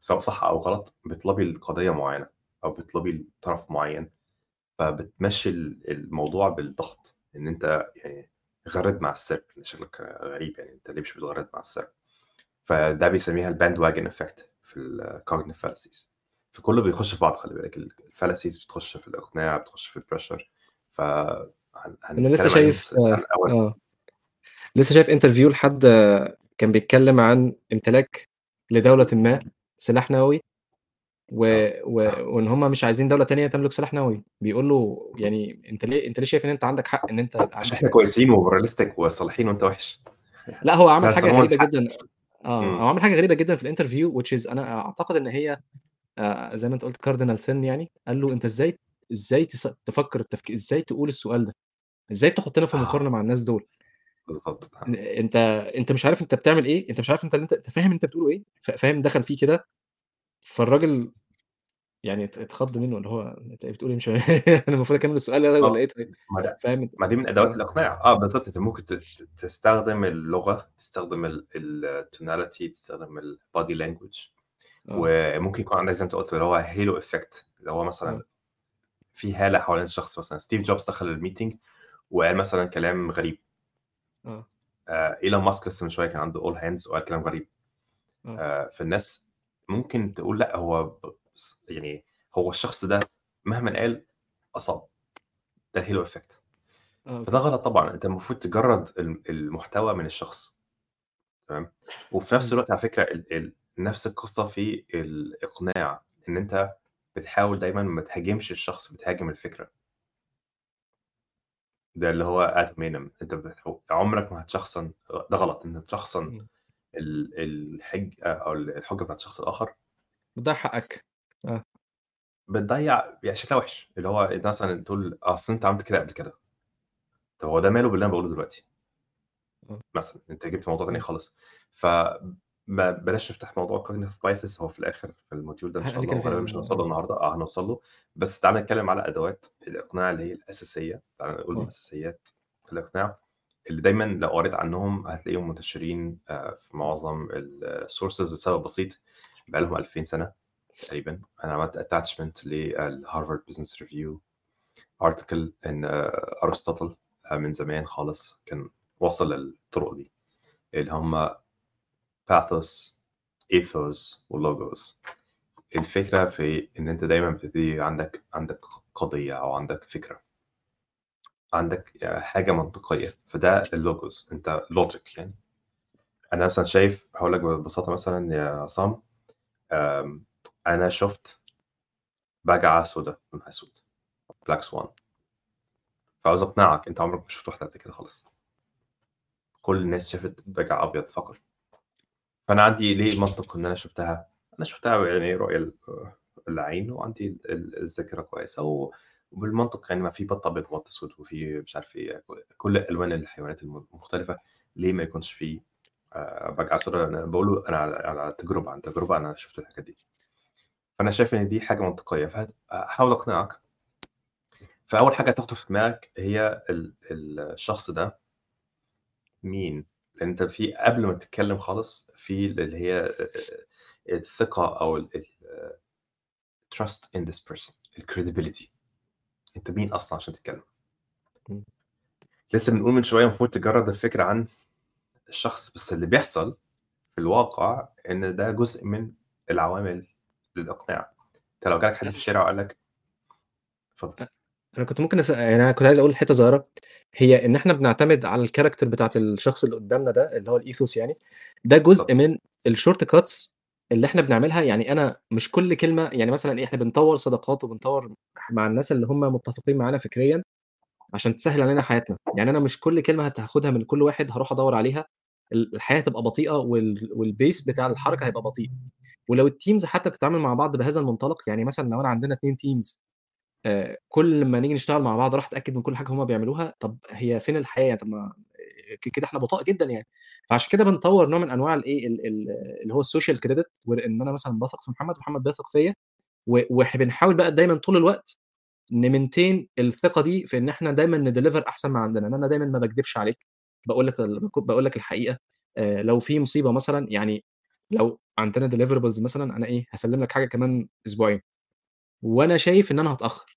سواء صح أو غلط، بتlobby لقضية معيّنة أو بتlobby لطرف معيّن، فبتمشّي ال الموضوع بالضغط، إن أنت يعني غرّد مع السرب، شكلك غريب يعني. أنت ليه مش بتغرّد مع السرب؟ فده بيسميها الbandwagon effect في الcognitive fallacies. فكلّه بيخش في بعضه خلّي بالك. ال الfallacies بتخش في الإقناع، بتخش في الpressure ف أنا لسه شايف الأول آه. لسه شايف interview لحد كان بيتكلم عن إمتلاك لدولةٍ ما سلاح نووي و آه. و وإن هم مش عايزين دولة تانية تملك سلاح نووي، بيقول له يعني أنت ليه أنت ليه شايف إن أنت عندك حق أنت يبقى عشان إحنا كويسين ومورalistic وصالحين وأنت وِحِش. لأ هو عمل فهيستخدموا غريبة الحق. جدًا آه، إمم. هو عمل حاجة غريبة جدًا في الinterview which is أنا أعتقد إن هي زي ما أنت قُلت cardinal sin يعني، قال له: "أنت إزاي إزاي تس تفكّر التفك إزاي تقول السؤال ده؟ إزاي تحطّنا في آه. مقارنة مع الناس دول؟ بالضبط. أن أنت أنت مش عارف أنت بتعمل إيه، أنت مش عارف أنت أنت فاهم أنت بتقوله إيه؟" ف فاهم دخل فيه كده، فالراجل يعني ات اتخض منه اللي هو أنت إيه بتقول إيه مش [LAUGHS] أنا المفروض أكمّل السؤال ده والّا آه. إيه طيب؟ فاهم؟ ما دي من أدوات آه. الإقناع، آه بالضبط، أنت ممكن تستخدم اللغة، تستخدم ال الtonality تستخدم language آه. وممكن يكون عندك زي ما أنت قُلت اللي هو halo effect اللي هو مثلًا. في هالة حوالين الشخص مثلًا ستيف جوبز دخل الmeeting وقال مثلًا كلام غريب. آه. آآ إيلون ماسك لسه من شوية كان عنده all hands وقال كلام غريب. آه. آآ فالناس ممكن تقول لأ هو يعني هو الشخص ده مهمًا قال أصاب. ده الhalo effect. آه، فده. غلط طبعًا، أنت المفروض تجرّد ال المحتوى من الشخص. تمام؟ وفي نفس. الوقت على فكرة ال ال نفس القصة في الإقناع، إن أنت بتحاول دايمًا ما تهاجمش الشخص، بتهاجم الفكرة. ده اللي هو ad hominem أنت عمرك ما هتشخصن ده غلط، إنك تشخصن إمم. ال الحج أو ال الحجة بتاعة الشخص الآخر. بتضيّع حقك. آه. بتضيّع يعني شكلها وِحِش، اللي هو أنت مثلًا تقول أصل أنت عملت كده قبل كده. طب هو ده ماله باللي أنا باقوله دلوقتي؟ آه. مثلًا، أنت جِبت موضوع تاني إمم. خالص. ف ب بلاش نفتح موضوع cognitive biases هو في الآخر في الmodule ده إن شاء الله وغالبًا مش هنوصل له آه. النهارده، آه هنوصل له، بس تعالَ نتكلم على أدوات الإقناع اللي هي الأساسية، تعالَ نقول آه. أساسيات الإقناع، اللي دايمًا لو قريت عنهم هتلاقيهم منتشرين آآ في معظم الsources لسبب بسيط، بقى لهم 2000 سنة تقريبًا. أنا عملت للHarvard Business Review article إن أرسطاطل آآ من زمان خالص كان واصل للطرق دي، اللي هم pathos ethos وlogos. الفكرة في إن أنت دايمًا بتبتدي عندك عندك قضية أو عندك فكرة. عندك آآ حاجة منطقية، فده الlogos أنت logic يعني. أنا مثلًا شايف هاقول لك ببساطة مثلًا يا عصام، أنا شُفت بجعة سودا لونها أسود black swan. فعاوز أقنعك أنت عمرك ما شُفت واحدة قبل كده خالص. كل الناس شافت بجع أبيض فقط. فأنا عندي ليه منطق إن أنا شُفتها، أنا شُفتها يعني رؤية ال العين وعندي ال الذاكرة كويسة و وبالمنطق يعني ما في بَط أبيض وبَط أسود وفي مش عارف ك كل ألوان الحيوانات الم المختلفة، ليه ما يكونش في آآ بجعة سودا؟ أنا باقوله أنا على تجربة، عن تجربة أنا شُفت الحاجات دي. فأنا شايف إن دي حاجة منطقية، فهت هاحاول أقنعك. فأول حاجة تخطر في دماغك هي ال ال الشخص ده مين؟ لأن أنت في قبل ما تتكلم خالص في اللي هي آآ الثقة أو ال ال trust in this person الcredibility أنت مين أصلًا عشان تتكلم؟ لسه بنقول من شوية المفروض تجرّد الفكرة عن الشخص، بس اللي بيحصل في الواقع إن ده جزء من العوامل للإقناع. أنت لو جالك حد في الشارع وقال لك اتفضل. أنا كنت ممكن أس يعني أنا كنت عايز أقول حتّة صغيرة، هي إن إحنا بنعتمد على الcharacter بتاعة الشخص اللي قدّامنا ده، اللي هو الethos يعني، ده جزء بالضبط. من الshort cuts اللي إحنا بنعملها، يعني أنا مش كل كلمة يعني مثلًا إيه، إحنا بنطوّر صداقات وبنطوّر مع الناس اللي هم متّفقين معانا فكريًا عشان تسهّل علينا حياتنا. يعني أنا مش كل كلمة هت هاخدها من كل واحد هاروح أدوّر عليها، ال الحياة هتبقى بطيئة وال والpace بتاع الحركة هيبقى بطيء. ولو الteams حتّى بتتعامل مع بعض بهذا المنطلق، يعني مثلًا لو أنا عندنا 2 teams آآ كل أمّا نيجي نشتغل مع بعض أروح أتأكد من كل حاجة هم بيعملوها، طب هي فين الحياة؟ طب ما كده إحنا بطاء جدًا يعني. فعشان كده بنطوّر نوع من أنواع الإيه، ال ال اللي هو الsocial credit وإن أنا مثلًا باثق في محمد ومحمد بيثق فيّا، و وح بنحاول بقى دايمًا طول الوقت نmaintain الثقة دي في إن إحنا دايمًا نdeliver أحسن ما عندنا، إن أنا دايمًا ما باكدبش عليك، باقول لك ال باقول لك الحقيقة. آآ لو في مصيبة مثلًا يعني لو عندنا deliverables مثلًا أنا إيه، هاسلِّم لك حاجة كمان أسبوعين، وأنا شايف إن أنا هاتأخّر.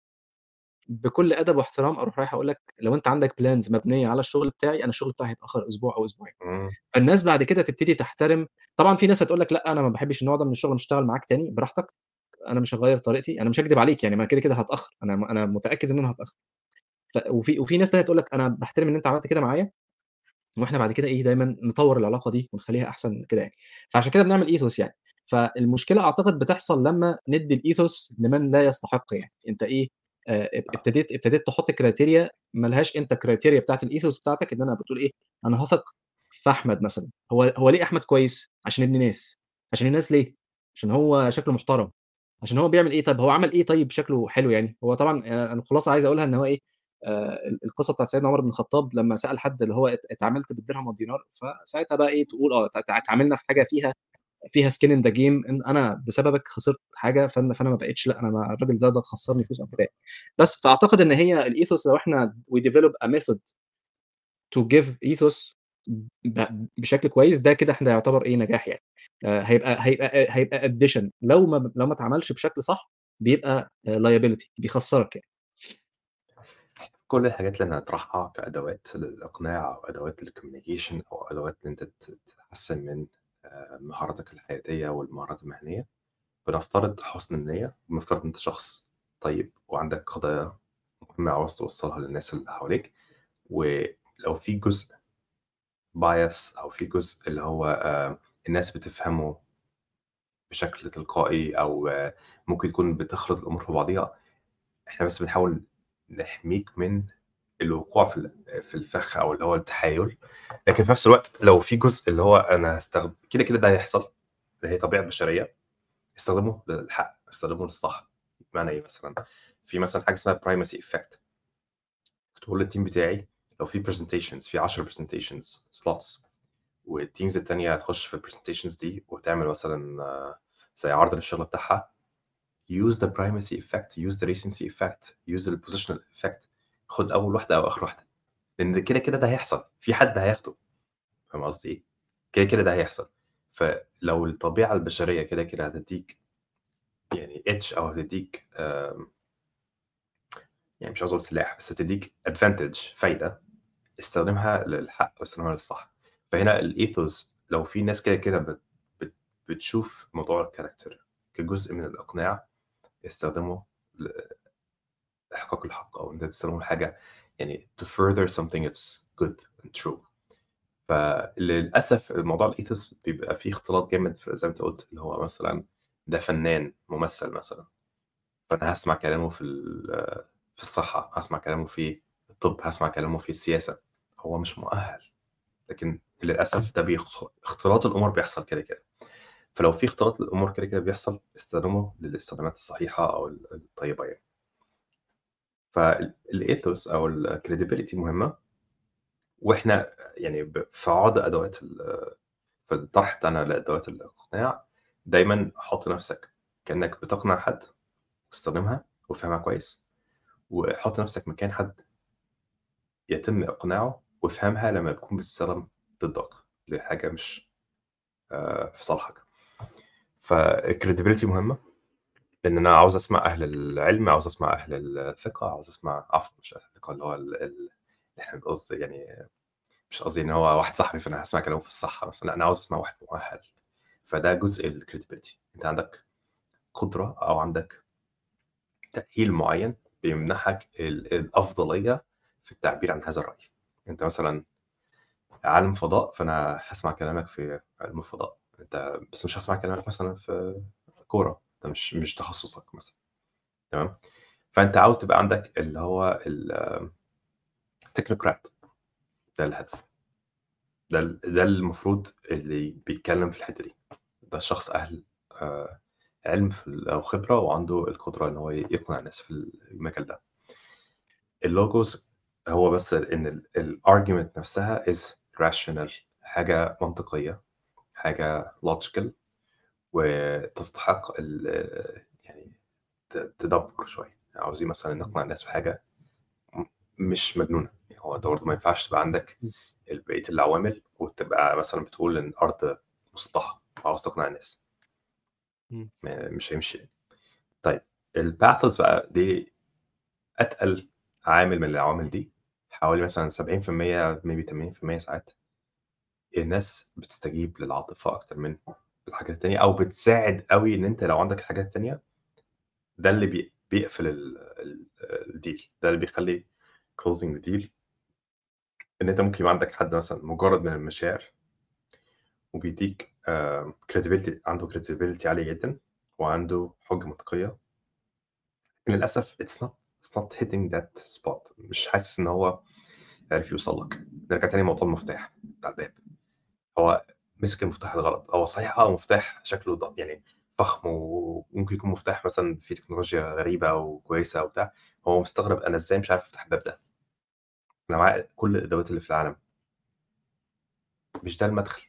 بكل أدب واحترام أروح رايح أقول لك لو أنت عندك plans مبنية على الشغل بتاعي، أنا الشغل بتاعي هيتأخّر أسبوع أو أسبوعين. إمم. فالناس بعد كده تبتدي تحترم طبعًا في ناس هتقول لك لأ، أنا ما باحبش النوع ده من الشغل، مش هاشتغل معاك تاني، براحتك، أنا مش هاغيّر طريقتي، أنا مش هاكدب عليك يعني ما كده، كده هاتأخّر، أنا م أنا متأكد إن أنا هاتأخّر. ف وفي وفي ناس تانية تقول لك أنا باحترم إن أنت عملت كده معايا، وإحنا بعد كده إيه، دايمًا نطوّر العلاقة دي ونخلّيها أحسن من كده يعني. فعشان كده بنعمل ethos يعني. فالمشكلة أعتقد بتحصل لمّا ندّي الethos لمن لا يستحق يعني. اب آه. ابتديت ابتديت تحُط criteria ما لهاش أنت criteria بتاعة الethos بتاعتك إن أنا بتقول إيه، أنا هاثق في أحمد مثلًا. هو هو ليه أحمد كويس؟ عشان ابن ناس. عشان الناس ليه؟ عشان هو شكله محترم. عشان هو بيعمل إيه طيب، هو عمل إيه طيب شكله حلو يعني؟ هو طبعًا آآ الخلاصة عايز أقولها إن هو إيه، آآ ال القصة بتاعة سيدنا عمر بن الخطاب لمّا سأل حد اللي هو ات اتعاملت بالدرهم والدينار، فساعتها بقى إيه، تقول آه ات اتعاملنا في حاجة فيها فيها in the game إن أنا بسببك خسرت حاجة، فأنا فأنا ما بقيتش لأ، أنا ما الراجل ده ده خسّرني فلوس أو كده. بس، فأعتقد إن هي الethos لو إحنا we develop a method to give ethos ب بشكل كويس ده كده إحنا يعتبر إيه نجاح يعني، آآ هيبقى هيبقى هيبقى addition لو ما لو ما اتعملش بشكل صح بيبقى liability بيخسّرك يعني. كل الحاجات اللي هنطرحها كأدوات للإقناع أو أدوات للcommunication أو أدوات إن أنت ت تحسّن من مهاراتك الحياتية والمهارات المهنية، بنفترض حُسن النية، بنفترض أنت شخص طيب وعندك قضايا مهمة عاوز توصّلها للناس اللي حواليك، ولو في جزء bias أو في جزء اللي هو آآ الناس بتفهمه بشكل تلقائي أو ممكن تكون بتخلط الأمور في بعضيها، إحنا بس بنحاول نحميك من الوقوع في في الفخ أو اللي هو التحايل، لكن في نفس الوقت لو في جزء اللي هو أنا هاستخد كده، كده ده هيحصل، ده هي طبيعة بشرية، استخدمه للحق، استخدمه للصح، بمعنى إيه مثلًا؟ في مثلًا حاجة اسمها primacy effect. كنت باقول للteam بتاعي لو في presentations في 10 presentations slots والteams التانية هتخش في الpresentations دي وتعمل مثلًا زي عرض للشغل بتاعها. use the primacy effect use the recency effect use the positional effect خُد أول واحدة أو آخر واحدة، لإن كده، كده ده هيحصل، في حد هياخده، فاهم قصدي إيه؟ كده، كده ده هيحصل، فلو الطبيعة البشرية كده، كده هتدّيك يعني edge أو هتدّيك يعني مش عاوز أقول سلاح، بس هتدّيك advantage فايدة، استخدمها للحق واستخدمها للصح، فهنا الethos لو في ناس كده، كده بت بت بتشوف موضوع الcharacter كجزء من الإقناع، استخدمه ل إحقاق الحق أو إن أنت تستخدمه لحاجة يعني to further something it's good and true. فللأسف موضوع الethos بيبقى فيه اختلاط جامد ف زي ما أنت قُلت، اللي هو مثلًا ده فنان، ممثل مثلًا، فأنا هاسمع كلامه في في الصحة، هاسمع كلامه في الطب، هاسمع كلامه في السياسة، هو مش مؤهل، لكن للأسف ده بيخ اختلاط الأمور بيحصل كده، كده. فلو في اختلاط للأمور كده، كده بيحصل، استخدمه للاستخدامات الصحيحة أو ال الطيبة يعني. فال الethos أو الcredibility مهمة، وإحنا يعني في عرض أدوات ال في الطرح بتاعنا لأدوات الإقناع، دايمًا حُط نفسك كأنك بتقنع حد واستخدمها وافهمها كويس، وحُط نفسك مكان حد يتم إقناعه وافهمها لمّا تكون بتستخدم ضدك لحاجة مش آآ في صالحك. فالcredibility مهمة، لإن أنا عاوز أسمع أهل العلم، عاوز أسمع أهل الثقة، عاوز أسمع عفوا مش أهل الثقة اللي هو ال ال إحنا قصدي يعني مش قصدي إن هو واحد صاحبي فأنا هاسمع كلامه في الصح مثلًا، لأ أنا عاوز أسمع واحد مؤهل، فده جزء الcredibility أنت عندك قدرة أو عندك تأهيل معين بيمنحك ال الأفضلية في التعبير عن هذا الرأي. أنت مثلًا عالم فضاء، فأنا هاسمع كلامك في علم الفضاء، أنت بس مش هاسمع كلامك مثلًا في كورة، ده مش مش تخصصك مثلًا، تمام؟ فأنت عاوز تبقى عندك اللي هو ال technocrat ده الهدف. ده ده المفروض اللي بيتكلم في الحتة دي، ده شخص أهل آآ علم أو خبرة وعنده القدرة إن هو يقنع الناس في المجال ده. الlogos هو بس إن ال الargument نفسها is rational حاجة منطقية، حاجة logical وتستحق يعني تدبُّر شوية، عاوزين مثلًا نقنع الناس بحاجة م مش مجنونة، يعني هو أنت برضه ما ينفعش تبقى عندك بقية العوامل وتبقى مثلًا بتقول إن الأرض مسطحة وعاوز تقنع الناس. مش هيمشي. يعني. طيب الpathos بقى دي أتقل عامل من العوامل دي، حوالي مثلًا 70% maybe 80% ساعات الناس بتستجيب للعاطفة أكتر من الحاجات التانية أو بتساعد أوي إن أنت لو عندك حاجات تانية، ده اللي بي بيقفل ال ال الdeal ده اللي بيخلّي the deal إن أنت ممكن يبقى عندك حد مثلًا مجرد من المشاعر وبيدّيك credibility عنده credibility عالية جدًا وعنده حجة منطقية. للأسف it's not it's not hitting that مش حاسس إن هو عرف يوصل لك. نرجع تاني لموضوع المفتاح بتاع الباب، هو مسك المفتاح الغلط، هو صحيح آه مفتاح شكله يعني فخم وممكن يكون مفتاح مثلًا فيه تكنولوجيا غريبة وكويسة وبتاع، هو مستغرب أنا إزاي مش عارف أفتح الباب ده؟ أنا معايا كل الأدوات اللي في العالم. مش ده المدخل،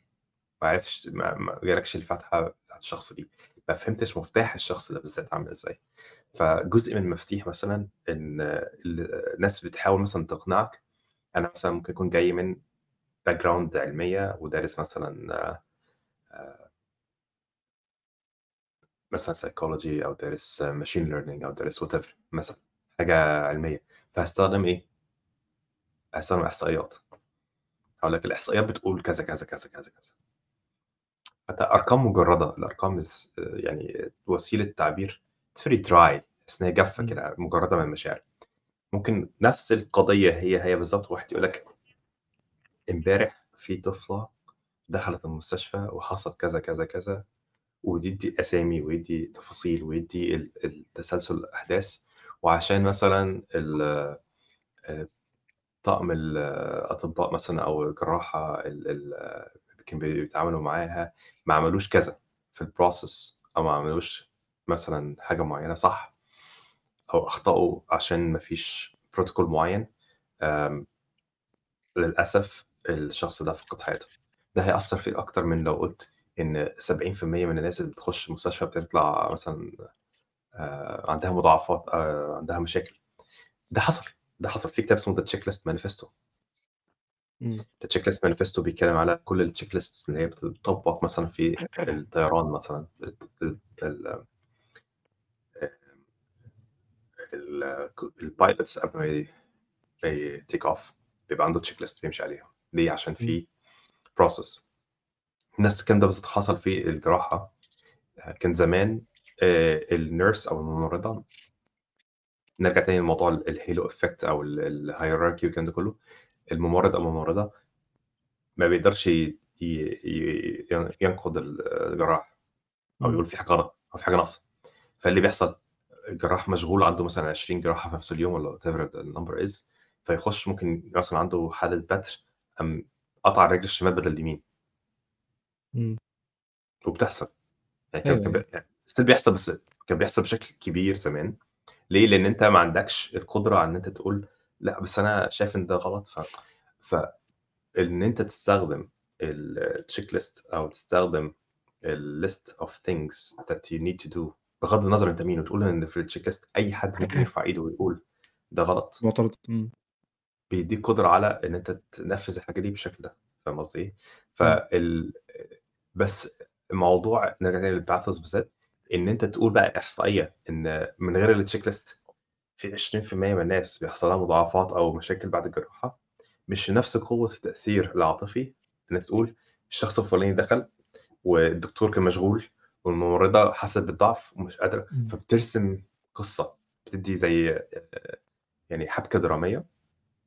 ما عرفتش ما ما جالكش الفتحة بتاعة الشخص دي، ما فهمتش مفتاح الشخص ده بالذات عامل إزاي. فجزء من المفاتيح مثلًا ال الناس بتحاول مثلًا تقنعك، أنا مثلًا ممكن أكون جاي من background علمية ودارس مثلًا آآ مثلًا psychology أو دارس machine learning أو دارس whatever مثلًا، حاجة علمية، فهاستخدم إيه؟ هاستخدم إحصائيات. هاقول لك الإحصائيات بتقول كذا، كذا، كذا، كذا، كذا. فأنت أرقام مجردة، الأرقام is يعني وسيلة تعبير it's very dry إن هي جافة إمم. كده مجردة من المشاعر. ممكن نفس القضية هي، هي بالضبط واحد يقول لك امبارح في طفلة دخلت المستشفى وحصل كذا، كذا، كذا، ويدّي أسامي ويدّي تفاصيل ويدّي ال التسلسل الأحداث، وعشان مثلًا ال آآ طاقم الأطباء مثلًا أو الجراحة ال ال اللي كانوا بيتعاملوا معاها ما عملوش كذا في الprocess أو ما عملوش مثلًا حاجة معيّنة صح، أو أخطأوا عشان ما فيش protocol معيّن، آمم للأسف الشخص ده فقد حياته. ده هيأثّر فيك أكتر من لو قُلت إن 70% من الناس اللي بتخش المستشفى بتطلع مثلًا عندها مضاعفات عندها مشاكل. ده حصل، ده حصل في كتاب اسمه The Checklist Manifesto. إمم. The Checklist Manifesto بيتكلم على كل الchecklists اللي هي بتطبّق مثلًا في الطيران مثلًا الت ال ال آآ ال ك الpilots قبل ما يtake off بيبقى عنده checklist بيمشي عليها. ليه؟ عشان. في process. نفس الكلام ده بالضبط حصل في الجراحة. آآ كان زمان آآ الnurse أو الممرضة نرجع تاني لموضوع ال الhalo effect أو ال الhierarchy والكلام ده كله، الممرض أو الممرضة ما بيقدرش ي ي ي ين ينقد ال الجراح إمم. يقول في حاجة غلط أو في حاجة ناقصة. فاللي بيحصل الجراح مشغول عنده مثلًا 20 جراحة في نفس اليوم والّا whatever الnumber is فيخش ممكن مثلًا عنده حالة بتر قام قطع الرجل الشمال بدل اليمين. إمم. وبتحصل. يعني كان أيوه، كان ب أيوه. يعني بيحصل بس كان بيحصل بشكل كبير زمان. ليه؟ لإن أنت ما عندكش القدرة على إن أنت تقول لأ بس أنا شايف إن ده غلط ف فإن أنت تستخدم الchecklist أو تستخدم الlist of things that you need to do بغض النظر أنت مين وتقول إن في الchecklist أي حد ممكن [COUGHS] يرفع إيده ويقول ده غلط. معترض. بيدّيك قدرة على إن أنت تنفّذ الحاجة دي بالشكل ده، فاهم قصدي إيه؟ إمم. فال بس موضوع نرجع تاني للpathos بالذات، إن أنت تقول بقى إحصائية إن من غير الchecklist في 20% من الناس بيحصل لها مضاعفات أو مشاكل بعد الجراحة، مش نفس قوة التأثير العاطفي إنك تقول الشخص الفلاني دخل والدكتور كان مشغول والممرضة حست بالضعف ومش قادرة، إمم. فبترسم قصة، بتدّي زي يعني حبكة درامية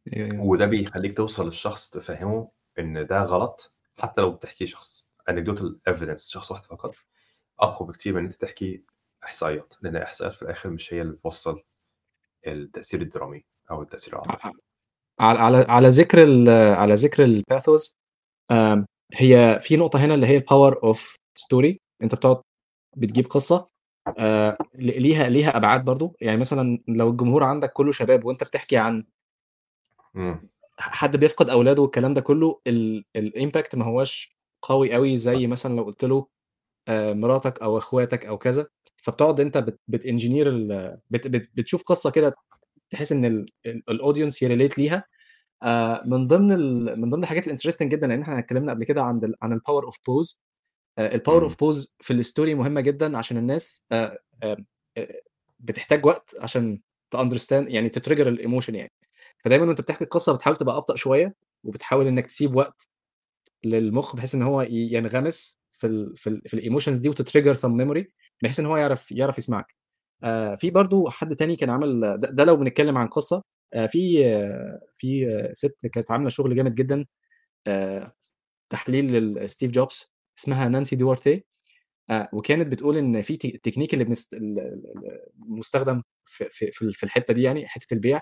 أيوه، أيوه. وده بيخلّيك توصل للشخص تفهّمه إن ده غلط، حتى لو بتحكيه شخص anecdotal evidence شخص واحد فقط، أقوى بكتير من إن أنت تحكي إحصائيات، لإن الإحصائيات في الآخر مش هي اللي بتوصّل التأثير الدرامي أو التأثير ع العاطفي. على على على ذكر على ذكر آمم هي في نقطة هنا اللي هي الpower of story أنت بتقعد بتجيب قصة آآ ل ليها ليها أبعاد برضه، يعني مثلًا لو الجمهور عندك كلّه شباب وأنت بتحكي عن حد بيفقد أولاده والكلام ده كلّه ال الimpact ما هواش قوي صح. زي مثلًا لو قُلت له آآ مراتك أو أخواتك أو كذا، فبتقعد أنت بت بتengineer ال بت بت بتشوف قصة كده تحس إن ال ال الaudience يrelate ليها آآ من ضمن ال من ضمن الحاجات الinteresting جدًا لإن إحنا اتكلمنا قبل كده عن ال عن pose آآ الpower of إمم. pose في الstory مهمة جدًا عشان الناس آآ بتحتاج وقت عشان تunderstand يعني تtrigger الemotion يعني، فدايمًا وأنت بتحكي القصة بتحاول تبقى أبطأ شوية، وبتحاول إنك تسيب وقت للمخ بحيث إن هو ينغمس في ال في ال في الemotions دي وتtrigger some memory بحيث إن هو يعرف يعرف يسمعك. آآ في برضه حد تاني كان عامل ده ده لو بنتكلم عن قصة، آآ في في سِت كانت عاملة شغل جامد جدًا آآ تحليل لSteve Jobs اسمها نانسي دوارتيه آآ وكانت بتقول إن في التكنيك اللي المستخدم في في في ال في الحتة دي يعني حتة البيع،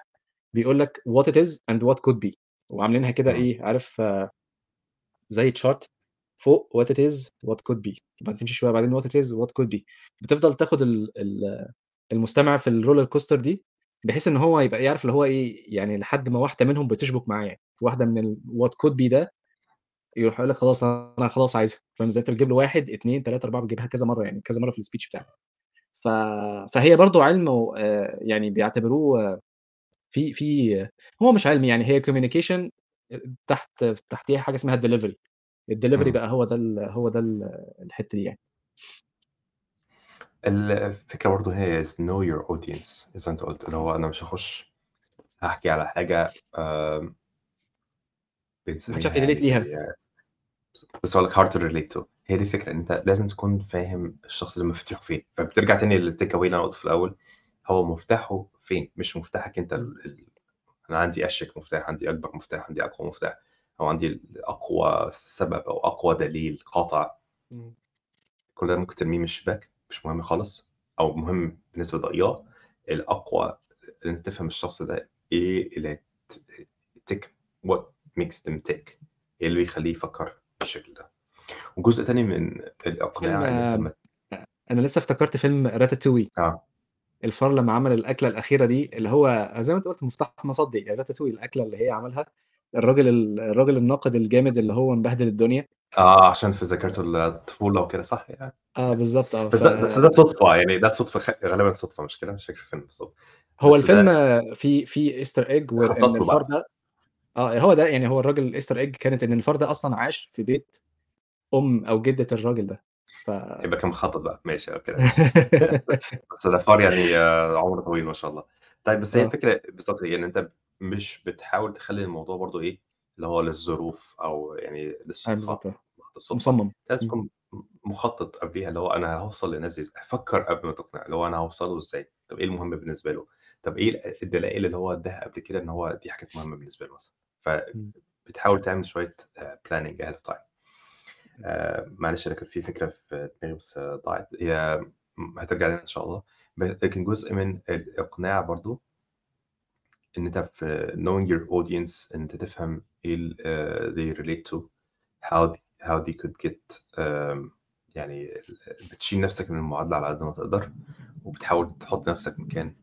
بيقول لك what it is and what could be وعاملينها كده إمم. إيه عارف زي chart فوق what it is what could be وبعدين تمشي شوية بعدين what it is what could be بتفضل تاخد ال ال المستمع في الroller coaster دي، بحيث إن هو يبقى يعرف اللي هو إيه، يعني لحد ما واحدة منهم بتشبك معاه يعني، في واحدة من الwhat could be ده يروح قايل لك خلاص أنا خلاص عايزها، فاهم إزاي؟ أنت بتجيب له 1، 2، 3، 4 بتجيبها كذا مرّة يعني كذا مرّة في الspeech بتاعك. ف فهي برضه علم و آآ يعني بيعتبروه في في هو مش علم يعني هي communication تحت تحتيها حاجة اسمها الdelivery إمم. بقى هو ده هو ده ال الحتّة دي يعني. ال الفكرة برضه هي is know your audience زي ما أنت قُلت، اللي هو أنا مش هاخُش هاحكي على حاجة آمم ما حدش بنسميها يعرف يعني ليها. بس هاقول لك hard to relate to هي دي الفكرة، إن أنت لازم تكون فاهم الشخص ده مفاتيحه فين، فبترجع تاني للtake away اللي أنا قُلته في الأول، هو مفتاحه فين، مش مفتاحك إمم. ال ال أنا عندي أشيك مفتاح، عندي أكبر مفتاح، عندي أقوى مفتاح، أو عندي أقوى سبب أو أقوى دليل قاطع. كل ده ممكن ترميه من الشباك، مش مهم خالص، أو مهم ضئيلة، الأقوى إن أنت تفهم الشخص ده إيه اللي ت tick what makes them tick إيه اللي بيخلّيه يفكّر بالشكل ده. وجزء تاني من فيلم أ ما أنا لسه افتكرت فيلم راتاتوي. آه. الفار لمّا عمل الأكلة الأخيرة دي، اللي هو زي ما أنت قُلت مفتاح مصدّي، راتاتوي الأكلة اللي هي عملها، الراجل ال الراجل الناقد الجامد اللي هو مبهدل الدنيا. آه، عشان في ذاكرته الطفولة وكده صح يعني آه بالضبط آه، بس ف ده بس ده صُدفة يعني ده صُدفة خ غالبًا صُدفة مش كده؟ مش فاكر الفيلم بالضبط، هو الفيلم ده easter egg وإن خطّط له الفار. ده آه، هو ده يعني هو الراجل الeaster egg كانت إن الفار ده أصلًا عاش في بيت أم أو جدة الراجل ده، ف يبقى مخطط بقى، ماشي ماشي [LAUGHS] بس ده فار يعني عمره طويل ما شاء الله. طيب بس هي آه. الفكرة بالضبط هي إن أنت مش بتحاول تخلّي الموضوع برضه إيه، اللي هو للظروف أو يعني آه، الصُدفة، مُصمّم، لازم. تكون مخطط قبليها، اللي هو أنا هاوصل للناس دي إز فكّر قبل ما تقنع، اللي هو أنا هاوصل له إزاي، طَب إيه المهم بالنسبة له، طَب ال الدلائل اللي هو ادّاها قبل كده إن هو دي حاجات مهمة بالنسبة له مثلًا،. فبتحاول تعمل شوية آآ planning ahead آآ معلش أنا كان في فكرة في دماغي بس ضاعت، هي هترجع لنا إن شاء الله، لكن جزء من الإقناع برضه إن أنت في knowing your audience إن أنت تفهم إيه ال آآ they relate to how th how they could get آمم يعني بتشيل نَفْسك من المعادلة على قد ما تقدر، وبتحاول تحُط نَفْسك مكان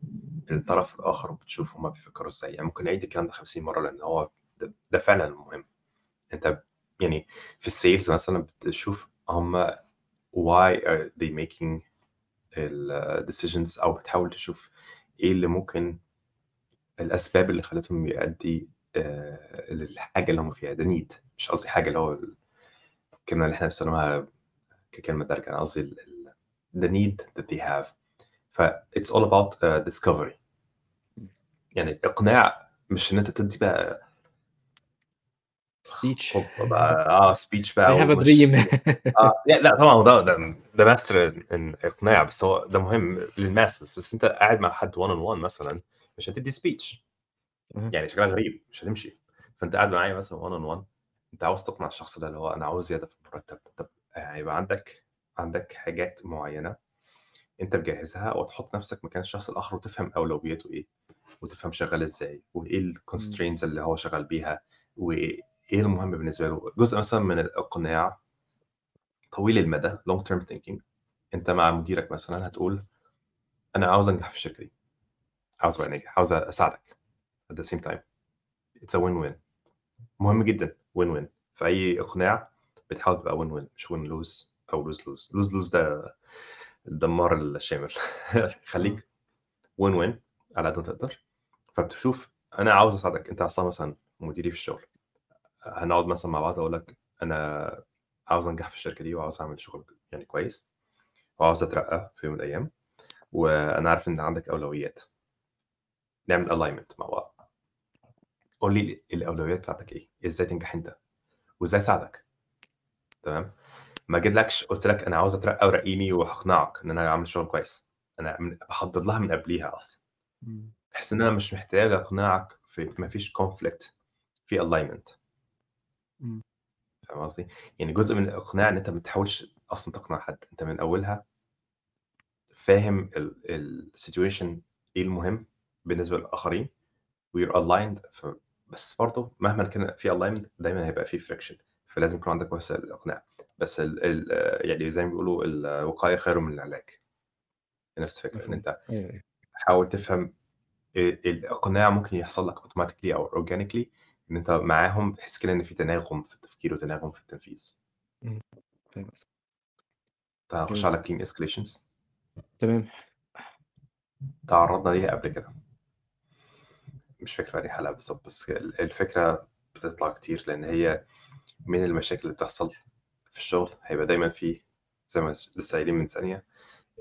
الطرف الآخر وبتشوف هُم بيفكّروا إزاي، يعني ممكن نعيد الكلام ده 50 مرّة لإن هو د ده فعلًا المهم. أنت يعني في الsales مثلًا بتشوف هُم why are they making decisions أو بتحاول تشوف إيه اللي ممكن الأسباب اللي خلّتهم يأدّي آآ للحاجة اللي هُم فيها، ده need. مش قصدي حاجة اللي هو ال الكلمة اللي إحنا بنستخدمها ككلمة دارجة، أنا قصدي the need that they have. ف it's all about آآ discovery. يعني الإقناع مش إن أنت تدّي بقى speech? خُطبة بقى آه speech I بقى have a ومش dream. [LAUGHS] لأ، لأ طبعًا ده ده ده إن إقناع، بس هو ده مهم للmasses بس أنت قاعد مع حد one on one مثلًا مش هتدّي اهم. يعني شكلها غريب مش هتمشي، فأنت قاعد معايا مثلًا one on one أنت عاوز تقنع الشخص ده اللي هو أنا عاوز زيادة في المرتب، طب هيبقى عندك عندك حاجات معيّنة أنت مجهّزها وتحُط نَفْسك مكان الشخص الآخر وتفهم أولوياته إيه، وتفهم شغّال وإيه إمم. الconstraints اللي هو شغّال بيها، وإيه المهم بالنسبة له. جزء مثلًا من الإقناع طويل المدى long term thinking. أنت مع مديرك مثلًا هتقول أنا عاوز أنجح في الشركة دي، عاوز أبقى ناجح، عاوز أساعدك. At the same time. It's a win win مهم جدًا. Win win في أي إقناع بتحاول تبقى win win مش win lose أو lose lose lose lose ده الدمار الشامل. [LAUGHS] خلّيك win win على قد ما تقدر، فبتشوف أنا عاوز أساعدك، أنت أصلًا مثلًا مديري في الشغل، هنقعد مثلًا مع بعض أقول لك أنا عاوز أنجح في الشركة دي وعاوز أعمل شغل يعني كويس، وعاوز أترقّى في يوم من الأيام، وأنا عارف إن عندك أولويات. نعمل alignment مع بعض. قُل لي الأولويات بتاعتك إيه، إزاي تنجح أنت، وإزاي أساعدك، تمام، ما أجيلكش قُلت لك أنا عاوز أترقّى ورقّيني وهاقنعك إن أنا أعمل شغل كويس، م باخطط لها من قبليها أصلًا. إمم. بحيث إن أنا مش محتاج أقنعك في ما فيش conflict في alignment. إمم. فاهم قصدي؟ يعني جزء من الإقناع إن أنت ما بتحاولش أصلًا تقنع حد، أنت من أولها فاهم ال الsituation إيه المهم بالنسبة للآخرين aligned ف بس برضه مهما كان في alignment دايمًا هيبقى في friction فلازم يكون عندك وسائل الإقناع، بس ال ال يعني زي ما بيقولوا الوقاية خير من العلاج. نفس الفكرة إن مفهوم، أنت أيوه، أيوه. حاول تفهم آآ الإقناع ممكن يحصل لك automatically أو organically إن أنت معاهم بحيث كده إن في تناغم في التفكير وتناغم في التنفيذ. فاهم. فهنخش جميل. على clean escalations. تمام. تعرّضنا ليها قبل كده. مش فاكر في أنهي حلقة بالضبط، بس ال الفكرة بتطلع كتير لأن هي من المشاكل اللي بتحصل في الشغل هيبقى دايما في زي ما لسه قايلين من ثانية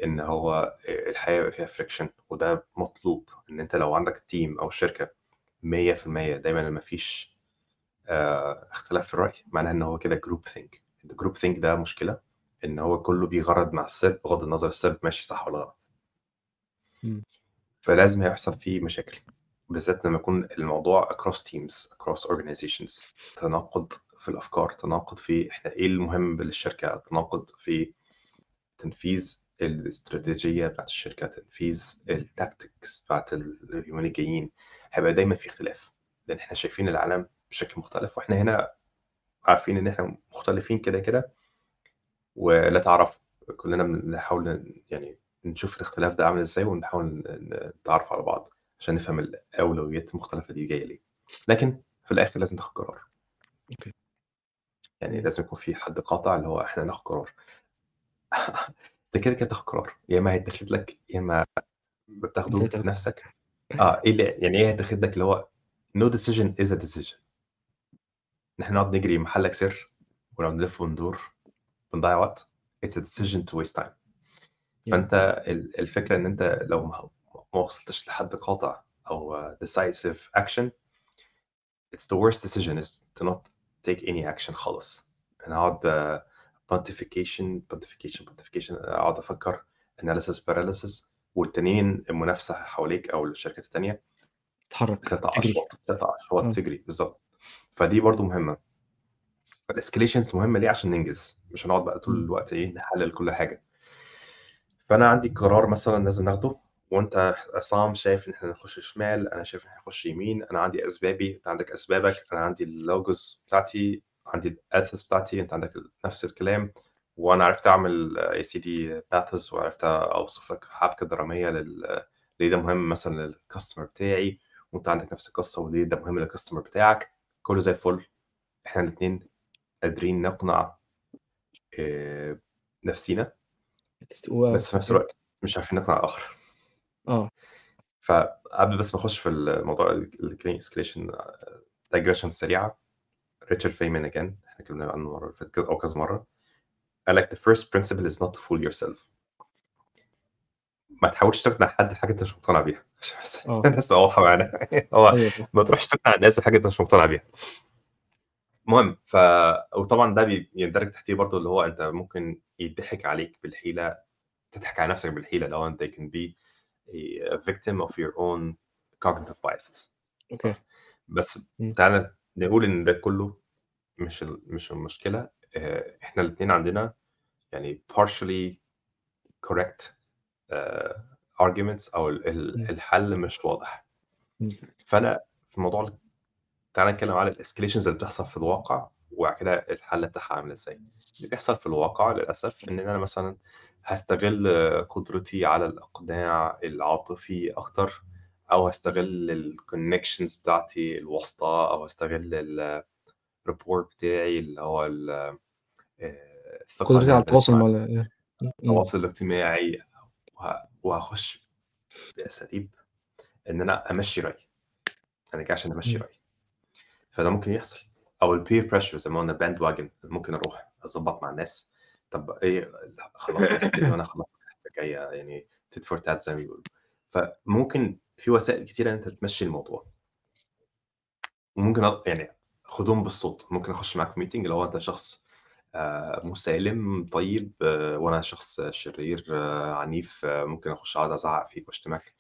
إن هو الحياة يبقى فيها friction وده مطلوب إن أنت لو عندك team أو شركة 100% دايما ما فيش آه، اختلاف في الرأي. معناها إن هو كده groupthink ال groupthink ده مشكلة إن هو كله بيغرد مع السرب بغض النظر السرب ماشي صح ولا غلط. فلازم هيحصل فيه مشاكل بالذات لما يكون الموضوع across teams across organizations. تناقض في الأفكار تناقض في إحنا إيه المهم للشركه تناقض في تنفيذ الاستراتيجية بتاعت الشركة تنفيذ التاكتكس بتاعت اليومين الجايين. هيبقى دايما في اختلاف لأن إحنا شايفين العالم بشكل مختلف وإحنا هنا عارفين إن إحنا مختلفين كده كده ولا تعرف كلنا بنحاول يعني نشوف الاختلاف ده عامل إزاي ونحاول نتعرف على بعض عشان نفهم الأولويات المختلفة دي جاية ليه. لكن في الآخر لازم تاخد قرار. okay. يعني لازم يكون في حد قاطع اللي هو إحنا ناخد قرار. [LAUGHS] أنت كده كده تاخد قرار. يا إما هيتاخد لك يا إما بتاخده. بنفسك آه إيه اللي يعني إيه تاخدك اللي هو no decision is a decision نحن نقعد نجري محلك سر ونقعد نلف وندور بنضيع وقت. it's a decision to waste time فأنت الفكرة إن أنت لو ما وصلتش لحد قاطع أو decisive action it's the worst decision is to not take any action خالص. أنا اقعد pontification pontification pontification أقعد أفكر analysis paralysis والتانيين المنافسة حواليك أو الشركات التانية تتحرك تجري. أشواط أشواط آه. تجري بالظبط. فدي برضو مهمة. ال escalations مهمة ليه؟ عشان ننجز. مش هنقعد بقى طول. الوقت إيه نحلل كل حاجة. فأنا عندي قرار مثلا لازم ناخده وأنت عصام شايف إن إحنا نخش شمال أنا شايف إن إحنا نخش يمين أنا عندي أسبابي أنت عندك أسبابك أنا عندي ال logos بتاعتي عندي ال ethos بتاعتي أنت عندك نفس الكلام. وأنا عرفت أعمل يا سيدي pathos وعرفت أوصف لك حبكة درامية لل ليه ده مهم مثلا لل customer بتاعي وأنت عندك نفس القصة وليه ده مهم لل customer بتاعك. كله زي الفل. إحنا الاثنين قادرين نقنع آه، نفسينا و- بس في نفس الوقت مش عارفين نقنع الآخر. آه. فقبل بس ما أخش في الموضوع ال clean escalation digression سريعة ريتشارد فاينمان again إحنا اتكلمنا عنه كده أو كذا مرة. قال لك the first principle is not to fool yourself. ما تحاولش تقنع حد بحاجة انت مش مقتنع بيها. عشان الناس تبقى واضحه معانا. [LAUGHS] هو فاهم. ما تروحش تقنع الناس بحاجة انت مش مقتنع بيها. المهم ف وطبعا ده بي- يندرج تحتيه برضو اللي هو انت ممكن يضحك عليك بالحيلة تضحك على نفسك بالحيلة لو انت can be a victim of your own cognitive biases. أوكي. بس. تعالى نقول إن ده كله مش مش المشكلة. إحنا الاثنين عندنا يعني partially correct آه، arguments أو ال- ال- مم. الحل مش واضح. فأنا في موضوع تعالى نتكلم على ال escalations اللي بتحصل في الواقع وبعد كده الحل بتاعها عامل إزاي اللي بيحصل في الواقع للأسف إن أنا مثلا هستغل قدرتي على الإقناع العاطفي أكتر أو هستغل ال connections بتاعتي الواسطة أو هستغل ال rapport بتاعي اللي هو آه، قدرتي على التواصل مع مم. التواصل الاجتماعي وه- وهخش باساليب إن أنا أمشي رأيي. أنا جاي عشان أمشي. رأيي. فده ممكن يحصل. أو ال peer pressure زي ما قلنا bandwagon ممكن أروح أظبط مع الناس. طب إيه دي وأنا الحته الجايه يعني tit for tat زي ما بيقولوا. فممكن في وسائل كتيرة أنت تمشي الموضوع. وممكن يعني خدهم بالصوت. ممكن أخش معاك في ميتنج لو أنت شخص آه، مسالم طيب آه، وأنا شخص شرير آه، عنيف ممكن أخش أقعد أزعق فيك وأشتمك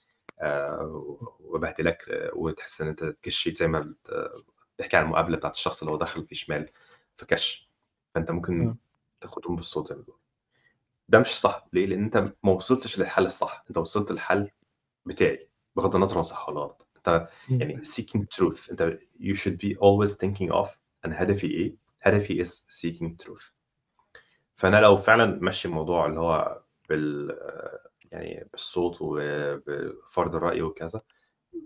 وبهدلك آه، وتحس إن أنت كشيت زي ما بت- بتحكي عن المقابلة بتاعت الشخص اللي هو داخل في شمال في كش. فأنت ممكن تاخدهم بالصوت زي ما بيقولوا. ده مش صح. ليه؟ لأن أنت ما وصلتش للحل الصح. أنت وصلت للحل بتاعي بغض النظر هو صح ولا غلط. أنت مم. يعني seeking truth. أنت you should be always thinking of أنا هدفي إيه؟ هدفي is seeking truth. فأنا لو فعلا ماشي الموضوع اللي هو بال يعني بالصوت وبفرض الرأي وكذا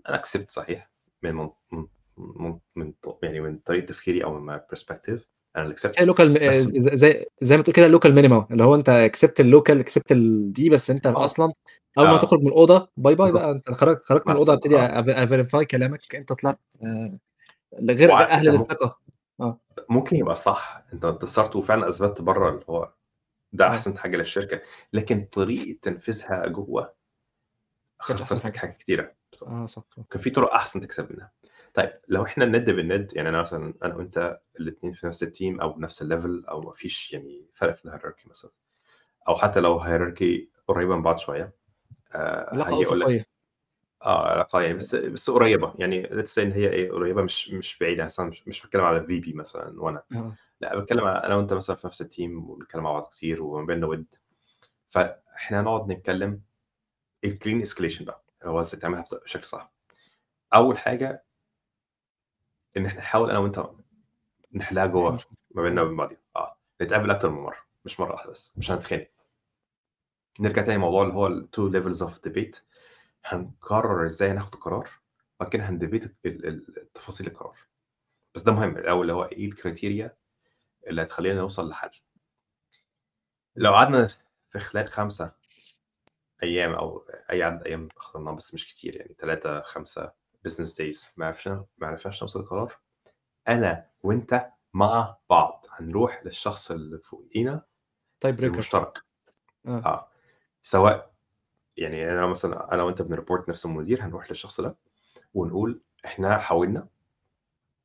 أنا كسبت صحيح من من من, من يعني من طريقة تفكيري أو من perspective. أنا اللي زي كسبت local زي زي ما تقول كده local minimum اللي هو أنت كسبت ال local كسبت ال- دي بس أنت آه. أصلا أول ما آه. هتخرج من الأوضة bye bye بقى أنت خرجت خرجت من الأوضة ابتدي ا verify كلامك أنت طلعت آه، لغير غير وعلى أهل ممكن. آه. ممكن يبقى صح، أنت انتصرت وفعلًا أثبتت برّه اللي هو ده آه. أحسن حاجة للشركة، لكن طريقة تنفيذها جوّه خسّرتك حاجة. حاجات كتيرة بصراحة. آه صح، صح. كان في طرق أحسن تكسب منها. طيب لو إحنا الند بالند، يعني أنا مثلًا أنا وأنت الاتنين في نفس الteam أو بنفس الlevel أو ما فيش يعني فرق في الhierarchy مثلًا، أو حتى لو hierarchy قريبة من بعض شوية، آآ علاقة هاجي أقول لك. آه، علاقة يعني بس بس قريبة، يعني say إن هي إيه، قريبة مش مش بعيدة، مثلًا مش مش باتكلم على الVP مثلًا وأنا، آه. لأ باتكلم على أنا وأنت مثلًا في نفس الteam وبنتكلم مع بعض كتير وما بيننا وِد، فإحنا هنقعد نتكلم الclean escalation بقى، اللي هو إزاي تعملها بشكل صح. أول حاجة إن إحنا نحاول أنا وأنت نحلها نحل جوّه. ما بيننا. وبين بعضينا، آه، نتقابل أكتر من مرّة، مش مرّة واحدة بس، مش هنتخانق. نرجع تاني لموضوع اللي هو الtwo levels of debate هنقرر إزاي ناخد قرار، وبعد كده هندبيت ال ال تفاصيل القرار. بس ده مهم الأول اللي هو إيه الcriteria اللي هتخلّينا نوصل لحل. لو قعدنا في خلال 5 أيام أو أي عدد أيام اخترناه بس مش كتير يعني 3، 5 business days ما عرفنا ما عرفناش نوصل لقرار، أنا وأنت مع بعض هنروح للشخص اللي فوقينا tie breaker. المشترك. آه. آه، سواء يعني أنا مثلًا أنا وأنت بنreport نفس المدير، هنروح للشخص ده ونقول إحنا حاولنا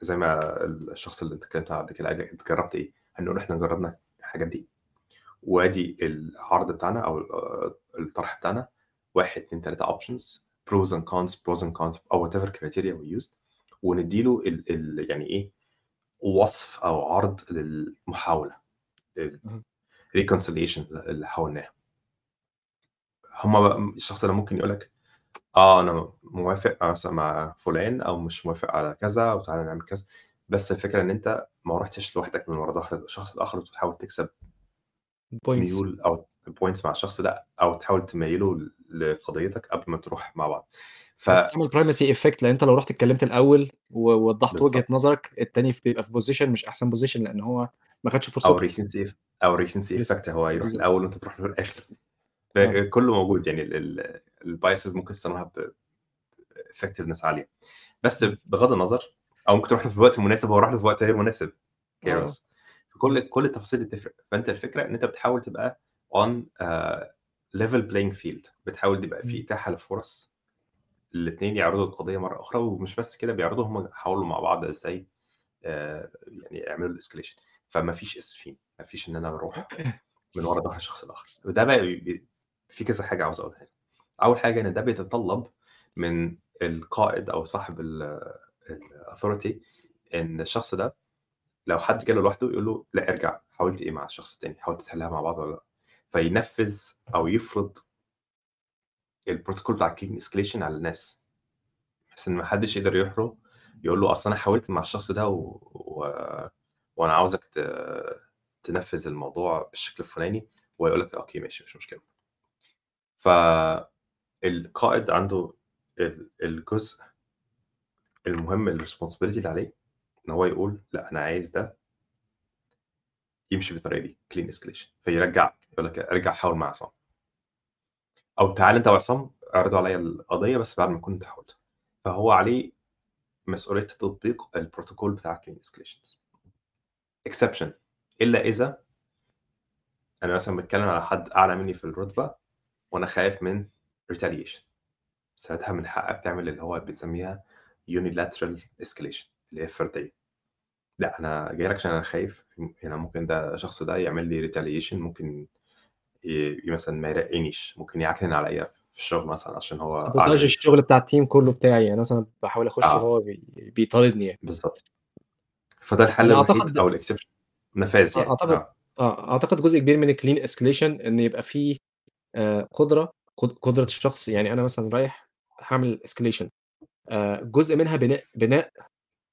زي ما الشخص اللي اتكلمت معاه قبل كده جرّبت إيه؟ هنقول إحنا جرّبنا الحاجات دي، وأدي العرض بتاعنا آآ الطرح بتاعنا 1، 2، 3 options pros and cons pros and cons أو whatever criteria we used وندّي له ال ال يعني إيه، وصف أو عرض اهم. الreconciliation اللي حاولناها. هم بقى الشخص ده ممكن يقول لك آه، أنا موافق مثلًا مع فلان أو مش موافق على كذا وتعالَ نعمل كذا، بس الفكرة إن أنت ما رُحتش لوحدك من ورا ضهر الشخص الآخر وتحاول تكسب points. ميول أو points مع الشخص ده أو تحاول تميّله لقضيتك قبل ما تروح مع بعض. ف هتستعمل primacy effect لإن أنت لو رُحت اتكلمت الأول ووضّحت بالضبط. نظرك، التاني ف بيبقى في position مش أحسن position لإن هو ما خدش فرصته. recency eff أو recency بس effect هو يروح بالضبط. الأول وأنت تروح له الآخر. آه. ف كُلّه موجود يعني ال ال الbiases ممكن تستخدمها ب effectiveness عالية. بس. بغض النظر أو ممكن تروح له في الوقت المناسب وهو راح له في وقت غير مناسب آه، آه. كل كل التفاصيل دي بتفرق، فأنت الفكرة إن أنت بتحاول تبقى آآ level playing field بتحاول يبقى في. إتاحة لفُرَص الاتنين يعرضوا القضية مرّة أخرى، ومش بس كده بيعرضوا هم حاولوا مع بعض إزاي آآ يعني يعملوا الescalation فما فيش إسفين، ما فيش إن أنا باروح [LAUGHS] من ورا ضهر الشخص الآخر. وده بقى في كذا حاجة عاوز أقولها لك. أول حاجة إن ده بيتطلب من القائد أو صاحب ال الauthority إن الشخص ده لو حد جه له لوحده يقول له لأ ارجع، حاولت إيه مع الشخص التاني، حاولتوا تحلها مع بعض والّا لأ؟ فينفّذ أو يفرض الprotocol بتاع الclean escalation على الناس. بحيث إن ما حدش يقدر يروح له يقول له أصل أنا حاولت مع الشخص ده و و وأنا عاوزك ت تنفّذ الموضوع بالشكل الفلاني، وهو يقول لك أوكي ماشي مش مشكلة. فالقائد عنده ال الجزء المهم الresponsibility اللي عليه إن هو يقول لأ أنا عايز ده يمشي بالطريقة دي clean escalation فيرجّعك، يقول لك ارجع حاول مع عصام. أو تعالَ أنت وعصام اعرضوا عليَّ القضية بس بعد ما أنت حاولت. فهو عليه مسؤولية تطبيق الprotocol بتاع clean escalations. exception إلا إذا أنا مثلًا باتكلم على حد أعلى مني في الرتبة وأنا خايف من retaliation ساعتها من حقك تعمل اللي هو بنسميها unilateral escalation اللي هي الفردية. لأ أنا جاي لك عشان أنا خايف هنا ممكن ده الشخص ده يعمل لي retaliation ممكن ي مثلًا ما يرقّينيش، ممكن يعكنن عليَّ في الشغل مثلًا عشان هو في الشغل بتاع الteam كُلّه بتاعي، يعني مثلًا باحاول أخش آه. وهو بي بيطاردني يعني. بالضبط. فده الحل الوحيد أو الexception نفاذ يعني، أعتقد آه. آه، أعتقد جزء كبير من الclean escalation إن يبقى في آآ قدرة قد قدرة الشخص يعني أنا مثلًا رايح هاعمل escalation آآ جزء منها بناء بناء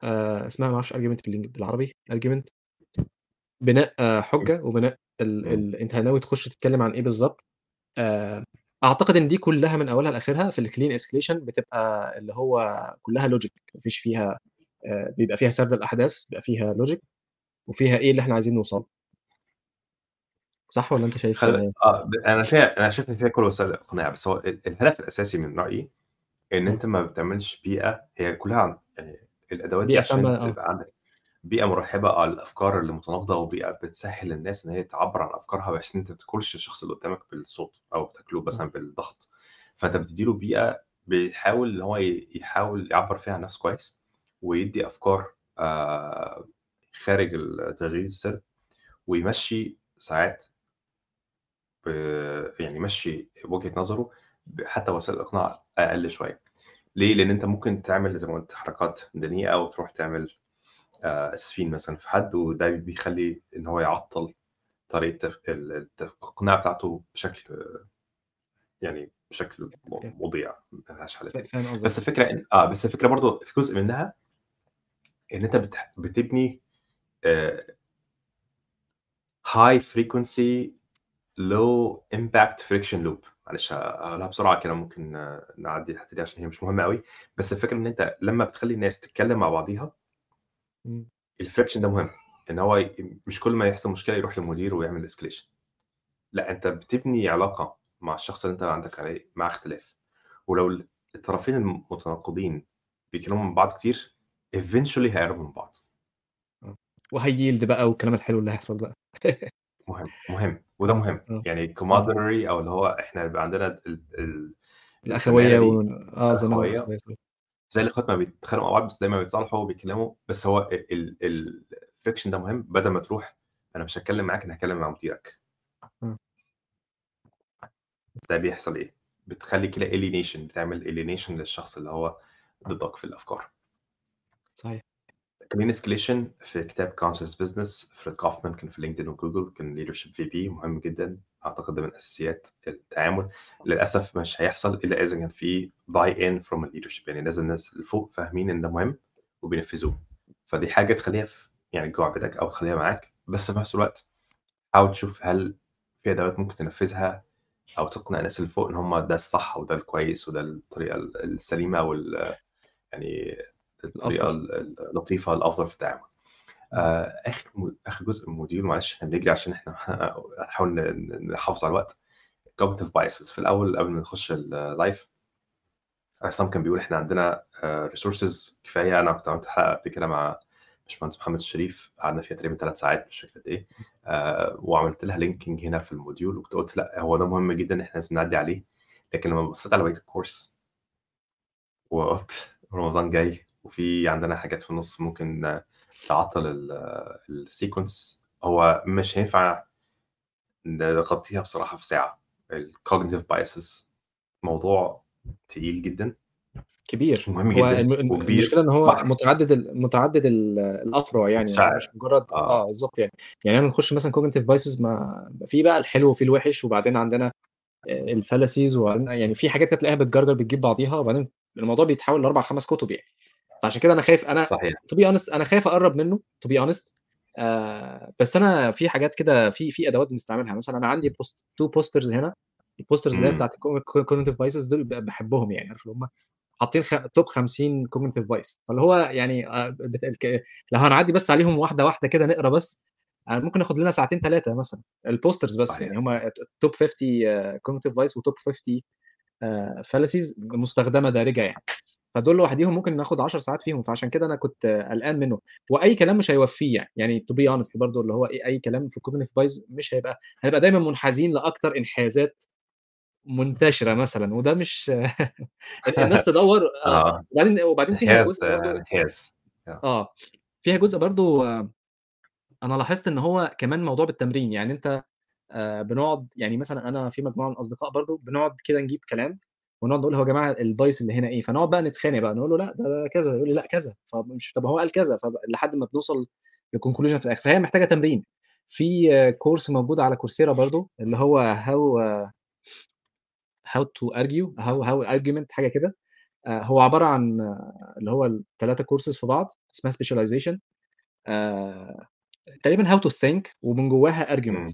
آآ اسمها ما argument بالإنج بالعربي argument بناء. حجة وبناء ال. ال أنت ناوي تخش تتكلم عن بالضبط. آآ أعتقد إن دي كلّها من أولها لآخرها في الclean escalation بتبقى اللي هو كلّها logic ما فيش فيها بيبقى فيها سرد الأحداث، بيبقى فيها logic وفيها إيه اللي إحنا عايزين نوصل. صح والّا أنت شايف خل آه، ب أنا فيها أنا شايف إن فيها كل وسائل الإقناع، بس هو ال الهدف الأساسي من رأيي إن إمم. أنت ما بتعملش بيئة هي كلّها عن يعني الأدوات دي عشان آه. تبقى عندك بيئة مرحبة على الأفكار اللي متناقضة، وبيئة بتسهّل للناس إن هي تعبّر عن أفكارها بحيث إن أنت ما تاكلش الشخص اللي قدامك بالصوت أو تاكله آه. مثلًا بالضغط، فأنت بتدّي له بيئة بيحاول إن هو يحاول يعبّر فيها عن نفسه كويس، ويدّي أفكار آآ خارج تغيير السِر، ويمشّي ساعات يعني يمشّي وجهة نظره حتى وسائل الإقناع أقل شوية. ليه؟ لإن أنت ممكن تعمل زي ما قُلت حركات دنيئة وتروح تعمل آآ إسفين مثلًا في حد، وده بيخلّي إن هو يعطّل طريقة تف ال الت الإقناع بتاعته بشكل يعني بشكل مُضيع، ما لهاش حل. بس الفكرة إن آه، بس الفكرة برضه في جزء منها أنت بتح بتبني آآ high frequency low impact friction loop معلش هاقولها بسرعة كده ممكن نعدّي الحتّة دي عشان هي مش مهمة أوي، بس الفكرة إن أنت لمّا بتخلّي الناس تتكلّم مع بعضيها. الfriction ده مهم، إن هو مش كل ما يحصل مشكلة يروح للمدير ويعمل escalation لأ، أنت بتبني علاقة مع الشخص اللي أنت عندك عليه معاه اختلاف، ولو ال الطرفين المتناقضين بيتكلّموا مع بعض كتير eventually هيقربوا من بعض. آه. وهيyield بقى والكلام الحلو اللي هيحصل بقى. [LAUGHS] مهم، مهم، وده مهم، آه. يعني آه camaraderie أو اللي هو إحنا يبقى عندنا ال ال الزمالة و والأخوية صح. زي الإخوات ما بيتخانقوا مع بعض بس دايمًا بيتصالحوا وبيتكلّموا، بس هو ال ال الfriction ده مهم بدل ما تروح أنا مش هاتكلّم معاك أنا هاتكلّم مع مديرك. آه. ده بيحصل إيه؟ بتخلّي كده alienation بتعمل alienation للشخص اللي هو ضدك في الأفكار. صحيح. كمان escalation في كتاب conscious business. فريد كوفمان كان في LinkedIn وجوجل كان leadership VP مهم جدًا، أعتقد ده من أساسيات التعامل، للأسف مش هيحصل إلا إذا كان في buy in from الleadership يعني لازم الناس اللي فوق فاهمين إن ده مهم وبينفذوه، فدي حاجة تخلّيها في يعني جوّه عقلك أو تخلّيها معاك، بس في نفس الوقت حاول تشوف هل في أدوات ممكن تنفذها أو تقنع الناس اللي فوق إن هم ده الصح وده الكويس وده الطريقة ال السليمة وال يعني الطريقة الأفضل. ال اللطيفة الأفضل في التعامل. آخر م آخر جزء من الموديول معلش إحنا بنجري عشان إحنا [LAUGHS] هنحاول ن ن نحافظ على الوقت. Cognitive biases. في الأول قبل ما نخش الlive عصام كان بيقول إحنا عندنا آآ resources. كفاية، أنا كنت عملت حلقة قبل كده مع باشمهندس محمد الشريف. قعدنا فيها تقريبًا 3 ساعات مش فاكر قد آآ وعملت لها linking هنا في الموديول وكنت قُلت لأ، هو ده مهم جدًا إحنا لازم نعدّي عليه، لكن لمّا بصيت على بقية الcourse وقُلت رمضان جاي. وفي عندنا حاجات في النُص ممكن تعطّل ال الsequence هو مش هينفع نغطيها بصراحة في ساعة. الcognitive biases موضوع تقيل جدًا. كبير. مهم جدًا وكبير، المشكلة إن هو بحر. متعدد ال متعدد ال الأفرع يعني، مشاعر. مش مجرد آه. آه، بالضبط يعني. يعني أنا بنخش مثلًا cognitive biases ما في بقى الحلو وفي الوحش، وبعدين عندنا الfallacies وبعدين يعني في حاجات كده تلاقيها بتجرجر بتجيب بعضيها، وبعدين الموضوع بيتحول ل4، 5 كُتب يعني. فعشان كده أنا خايف أنا صحيح. to be honest أنا خايف أقرّب منه be honest. آآ بس أنا في حاجات كده في في أدوات بنستعملها، مثلًا أنا عندي post 2 posters هنا، الposters اللي هي الco cognitive biases دول ب باحبهم يعني، عارف اللي هم حاطين خ top 50 cognitive bias. فاللي هو يعني بت الك لو هنعدّي بس عليهم واحدة، واحدة كده نقرا بس، آآ ممكن ناخد لنا ساعتين 3 مثلًا، الposters بس صحيح. يعني هم ت top 50 cognitive bias وtop 50 fallacies مستخدمة دارجة يعني. فدول لوحديهم ممكن ناخد 10 ساعات فيهم، فعشان كده أنا كنت قلقان منه، وأي كلام مش هيوفّيه يعني، يعني to be honest برضه اللي هو إيه، أي كلام في الcognitive bias مش هيبقى هنبقى دايمًا منحازين لأكتر انحيازات منتشرة مثلًا، وده مش ال [LAUGHS] الناس تدوّر آه، آه. وبعدين وبعدين فيها جزء انحياز. آه. آه. فيها جزء برضه أنا لاحظت إن هو كمان موضوع بالتمرين، يعني آآ بنقعد يعني مثلًا أنا في مجموعة من الأصدقاء برضه بنقعد كده نجيب كلام، ونقعد نقول هو يا جماعة الbias اللي هنا إيه، فنقعد بقى نتخانق بقى، نقول له لأ ده كذا، يقول لي لأ كذا، فمش طب هو قال كذا، فب لحد ما بنوصل لconclusion في الآخر، فهي محتاجة تمرين. في course موجود على coursera برضه اللي هو how how to argue how how argument حاجة كده، آآ هو عبارة عن اللي هو ال3 courses في بعض اسمها آآ تقريبًا how to think ومن جواها argument.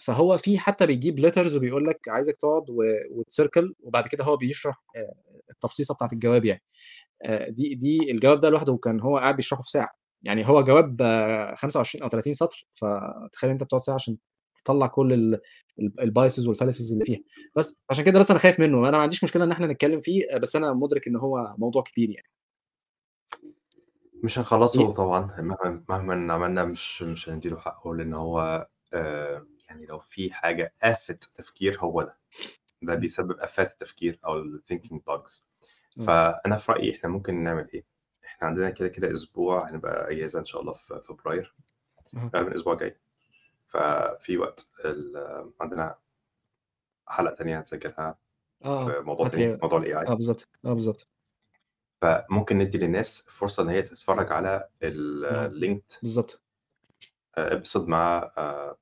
فهو في حتى بيجيب letters وبيقول لك عايزك تقعد و وتcircle وبعد كده هو بيشرح آآ التفصيصة بتاعة الجواب يعني. آآ دي دي الجواب ده لوحده كان هو قاعد بيشرحه في ساعة، يعني هو جواب 25 أو 30 سطر، فتخيل أنت بتقعد ساعة عشان تطلّع كل ال ال الbiases والfallacies اللي فيها، بس. عشان كده بس أنا خايف منه، أنا ما عنديش مشكلة إن إحنا نتكلم فيه، بس أنا مُدرك إن هو موضوع كبير يعني. مش هنخلّصه طبعًا، مهما مهمًا عملنا مش مش هندّي له حقّه، لإن هو يعني لو في حاجة آفة تفكير هو ده، ده. بيسبب آفات التفكير أو الthinking bugs. آه. فأنا في رأيي إحنا ممكن نعمل إيه، إحنا عندنا كده، كده أسبوع هنبقى أجازة إن شاء الله في فبراير،. غالبًا الأسبوع الجاي، ففي وقت ال عندنا حلقة تانية هنسجّلها آه، آه، في موضوع تاني، موضوع الAI. آه بالضبط، آه بالضبط. فممكن ندّي للناس فرصة إن هي تتفرّج على آه، بالضبط. آآ episode مع آآ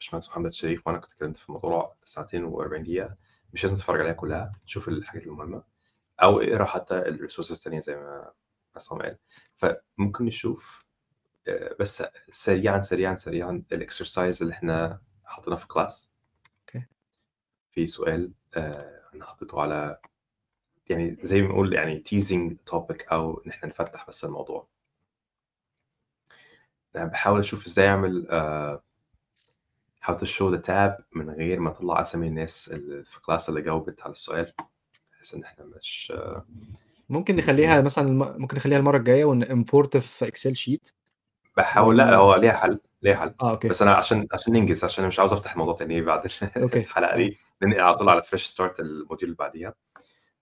باشمهندس محمد شريف، وأنا كنت اتكلّمت في الموضوع ساعتين و40 دقيقة، مش لازم تتفرّج عليها كلّها، شوف الحاجات المهمة، أو اقرأ حتى الresources التانية زي ما عصام قال. فممكن نشوف آآ بس سريعًا، سريعًا، سريعًا الexercise اللي إحنا حاطينه في الclass. أوكي. في سؤال آآ أنا حطيته على يعني زي ما بنقول يعني teasing topic أو إن إحنا نفتّح بس الموضوع. أنا باحاول أشوف إزاي أعمل how to show the tab من غير ما أطلّع أسامي الناس اللي في الclass اللي جاوبت على السؤال، بحيث إن إحنا مش ممكن نخلّيها مثلًا ممكن نخلّيها المَرّة الجاية ونimport في sheet باحاول لأ، ون هو ليها حل، ليها حل، آه okay. بس أنا عشان عشان ننجز، عشان مش عاوز أفتح الموضوع تاني بعد [LAUGHS] okay، الحلقة آه. دي، ننقل على طول. على fresh start ال module اللي بعديها.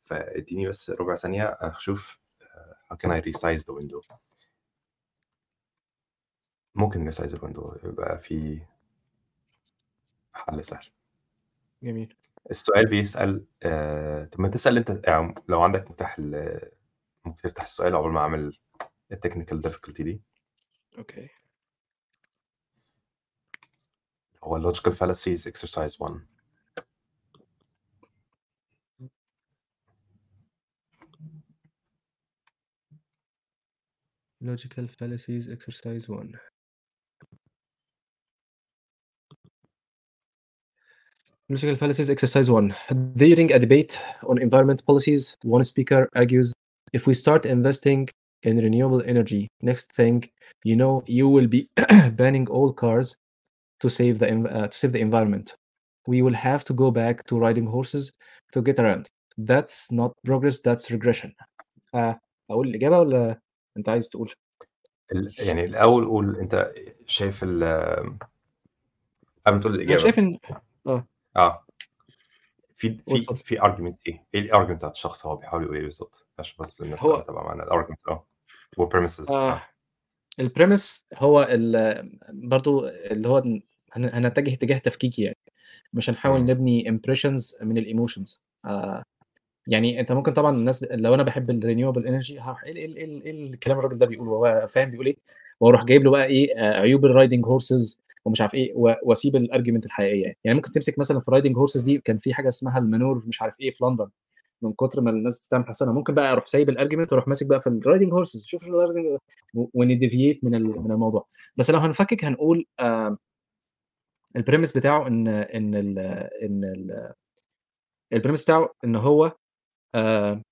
فادّيني بس ربع ثانية أشوف آآ how can I resize the window. ممكن nresize الwindow يبقى في حل سهل. جميل. السؤال بيسأل آآ طب ما تسأل أنت يعني لو عندك متاح ال ممكن تفتح السؤال عقبال ما أعمل الtechnical difficulty دي. أوكي. هو logical fallacies exercise 1. Logical fallacies exercise 1. Logical fallacies exercise 1. During a debate on environment policies, one speaker argues, "If we start investing in renewable energy, next thing you know, you will be [CLEARS THROAT] banning all cars to save the env uh, to save the environment. We will have to go back to riding horses to get around. That's not progress, that's regression." آآ أقول الإجابة والّا أنت عايز تقول؟ ال يعني الأول قُل أنت شايف ال قبل ما تقول أنا الإجابة. شايف إن آه. آه. في في. في argument إيه؟ إيه الargument بتاع الشخص هو بيحاول يقول إيه بالضبط؟ عشان بس الناس تبقى هو متابعة معانا الargument آه. وpremises آه. آه. الpremise هو ال برضه اللي هو هن هنتجه اتجاه تفكيكي يعني، مش هنحاول. نبني impressions من الemotions آآ يعني أنت ممكن طبعًا الناس لو أنا باحب الrenewable energy هاروح إيه إيه إيه ال إيه الكلام الراجل ده بيقوله هو فاهم بيقول إيه، وأروح جايب له بقى إيه آآ عيوب الriding horses ومش عارف و وأسيب الargument الحقيقية. يعني، ممكن تمسك مثلًا في الriding horses دي كان في حاجة اسمها الmanure مش عارف إيه في لندن، من كتر ما الناس بتستعمل حصانة، ممكن بقى أروح سايب الargument وأروح ماسك بقى في الriding horses شوف الriding و وnedeviate من من الموضوع، بس لو هنفكك هنقول آآ الpremise بتاعه إن إن ال إن ال الpremise بتاعه إن هو آآ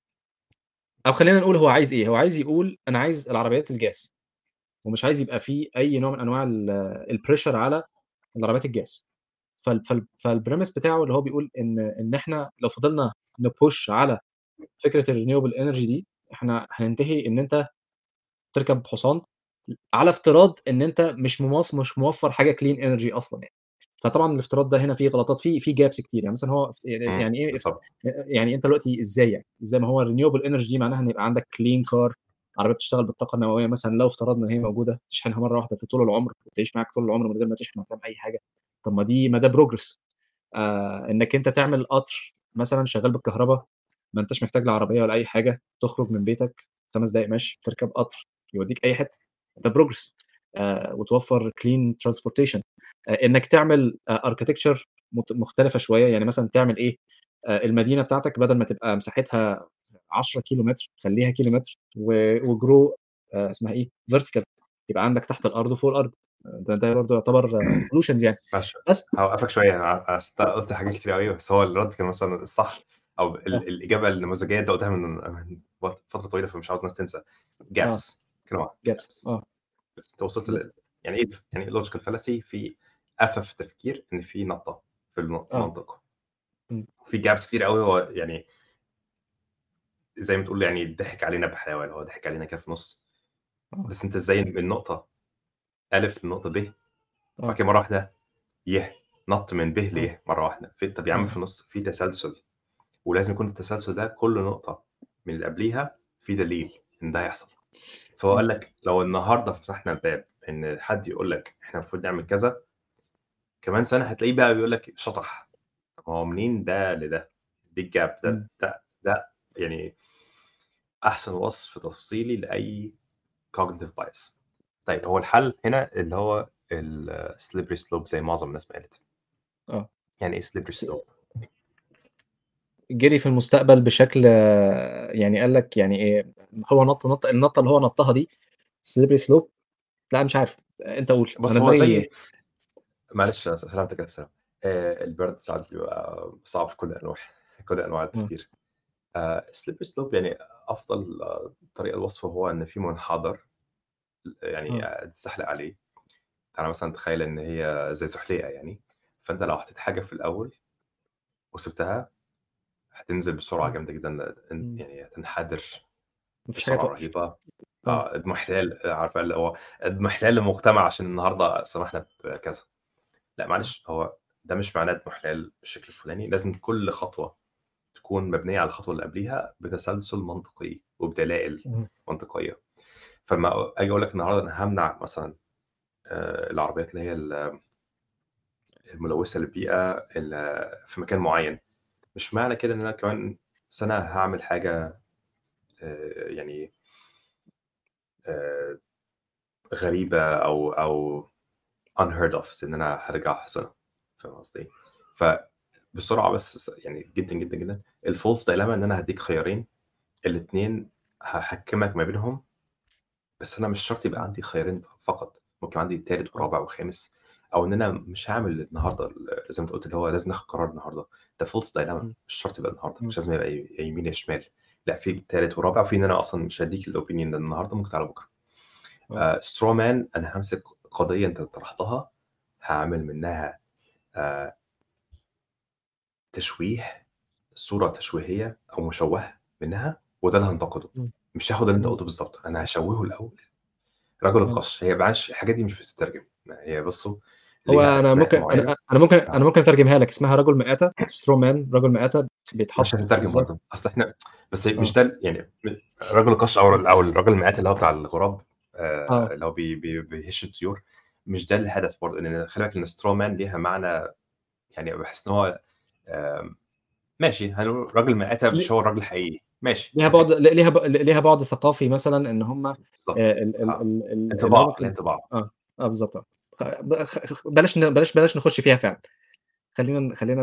أو خلّينا نقول هو عايز إيه، هو عايز يقول أنا عايز العربيات الجاز، ومش عايز يبقى في أي نوع من أنواع ال الpressure على العربيات الجاز. فال فال فالpremise بتاعه اللي هو بيقول إن إن إحنا لو فضلنا نpush على فكرة الrenewable energy دي، إحنا هننتهي إن أنت تركب حصان على افتراض إن أنت مش مماص مش موفّر حاجة clean energy أصلًا يعني. فطبعًا الافتراض ده هنا فيه غلطات فيه فيه gaps كتير، يعني مثلًا هو يعني. يعني بالضبط. يعني أنت دلوقتي إزاي يعني؟ إزاي ما هو energy دي معناها إن يبقى عندك clean car عربية بتشتغل بالطاقة النووية مثلًا لو افترضنا إن هي موجودة، تشحنها مرّة واحدة ت طول العمر وتعيش معاك طول العمر من غير ما تشحن ولا تعمل أي حاجة، طب ما دي ما ده progress. آآ إنّك أنت تعمل قطر مثلًا شغّال بالكهربا، ما أنتاش محتاج لا عربية ولا أي حاجة، تخرج من بيتك 5 دقايق مشي، تركب قطر يوديك أي حتة، ده progress. آآ وتوفّر clean transportation. آآ إنّك تعمل architecture مت مختلفة شوية، يعني مثلًا تعمل إيه، آآ المدينة بتاعتك بدل ما تبقى مساحتها 10 كيلومتر خلّيها كيلومتر و وgrow آآ اسمها إيه vertical يبقى عندك تحت الأرض وفوق الأرض، ده ده برضه يعتبر solutions يعني، بس. ع أصل أنت قُلت حاجات كتيرة أوي، بس هو الرد كان مثلًا الصح أو آه. ال الإجابة النموذجية أنت قُلتها من فترة طويلة، فمش عاوز الناس تنسى آه. واحدة gaps gaps آه. بس أنت وصلت. لل يعني إيه يعني logical fallacy في قفا في التفكير إن في نَطّة في الم آه. المنطق. إمم. وفي gaps كتيرة أوي هو يعني زي ما تقول يعني ضحك علينا بحلاوة، اللي هو ضحك علينا كده في النُص آه. بس أنت إزاي من نقطة أ لنقطة ب، وبعد آه. كده مرّة واحدة ي، نَط من ب آه. لي مرّة واحدة، في طَب يا عم في آه. النُص في تسلسل، ولازم يكون التسلسل ده كل نقطة من اللي قبليها في دليل إن ده هيحصل، فهو. قال لك لو النهارده فتحنا الباب إن حد يقول لك إحنا المفروض نعمل كذا، كمان سَنة هتلاقيه بقى بيقول لك شطح، طَب هو منين ده لده؟ إيه الgap ده؟ ده ده يعني أحسن وصف تفصيلي لأي cognitive bias. طيب هو الحل هنا اللي هو الslippery slope زي معظم الناس ما قالت. آه. يعني إيه slippery س slope؟ جري في المستقبل بشكل يعني قال لك يعني إيه، هو نَط نَط النطة اللي هو نطّها دي slippery slope لأ مش عارف، قُل، أنا بُص هو زي معلش سلامتك ألف سلامة، آآ البرد ساعات بيبقى صعب في كل الأنواع كل أنواع آه. التفكير. آآ slippery slope يعني أفضل طريقة لوصفه هو إن في منحدر يعني آه. تتزحلق عليه، تعالَ مثلًا تخيّل إن هي زي زحليقة يعني، فأنت لو حطيت حاجة في الأول وسِبتها، هتنزل بسرعة إمم. جامدة جدًا. يعني هتنحدر ما فيش حاجة بسرعة توقّف. رهيبة، آه. آه اضمحلال عارفة اللي هو اضمحلال للمجتمع عشان النهارده سمحنا بكذا. آه. معلش هو ده مش معناه اضمحلال بالشكل الفلاني، لازم كل خطوة تكون مبنية على الخطوة اللي قبليها بتسلسل منطقي وبدلائل اهم. منطقية. فأمّا آجي أقول لك النهارده أنا هامنع مثلًا آآ العربيات اللي هي ال الملوثة للبيئة ال في مكان معيّن، مش معنى كده إن أنا كمان سَنة هاعمل حاجة آآ يعني آآ غريبة أو أو unheard of زي إن أنا هارجع أحصنها، فاهم قصدي إيه؟ فبسرعة بس يعني جدًا، جدًا، جدًا الfalse dilemma إن أنا هادّيك خيارين، الاتنين هاحكّمك ما بينهم، بس أنا مش شرط يبقى. عندي خيارين فقط، ممكن عندي آه. ورابع وخامس، أو إن أنا مش هاعمل النهارده ال زي ما أنت قُلت اللي هو لازم ناخد قرار النهارده، ده dilemma إمم. مش شرط يبقى النهارده،. مش لازم يبقى يمين يا شمال، لأ في تالت ورابع، وفي إن أنا أصلًا مش هادّيك الopinion ده النهارده ممكن تعالَ بُكرة. آه. آآ straw man أنا هامسك قضية أنت طرحتها، هاعمل منها آآ تشويه، صورة تشويهية أو مشوّهة منها، وده اللي هانتقده، إمم. مش هاخد اللي أنت إمم. قُلته بالضبط، أنا هاشوّهه الأول. رجل. القش، هي معلش الحاجات دي مش بتترجم، ما هي بُصّوا هو ليها أنا أسماء ممكن معيّنة أنا أنا ممكن آه. أنا ممكن أترجمها لك، اسمها رجل مآتة straw man رجل مآتة مش بيتحط هتترجم برضه، أصل إحنا بس مش آه. ده ال يعني م رجل القش أو. ال أو الراجل المآتة اللي هو بتاع الغراب آه. اللي هو بي بي بيهِش الطيور، مش ده الهدف برضه، لإن خلي بالك إن straw man ليها معنى يعني باحس إن هو ماشي راجل مآتة ل مش هو الراجل الحقيقي، ماشي ليها. بُعد ليها ب ليها بُعد ثقافي مثلًا إن هم آه. ال ال اللي هم انطباع، كانوا ليها س انطباع. آه، آه بالضبط آه. خ ب خ خ بلاش بلاش بلاش نخُش فيها فعلًا، خلّينا خلّينا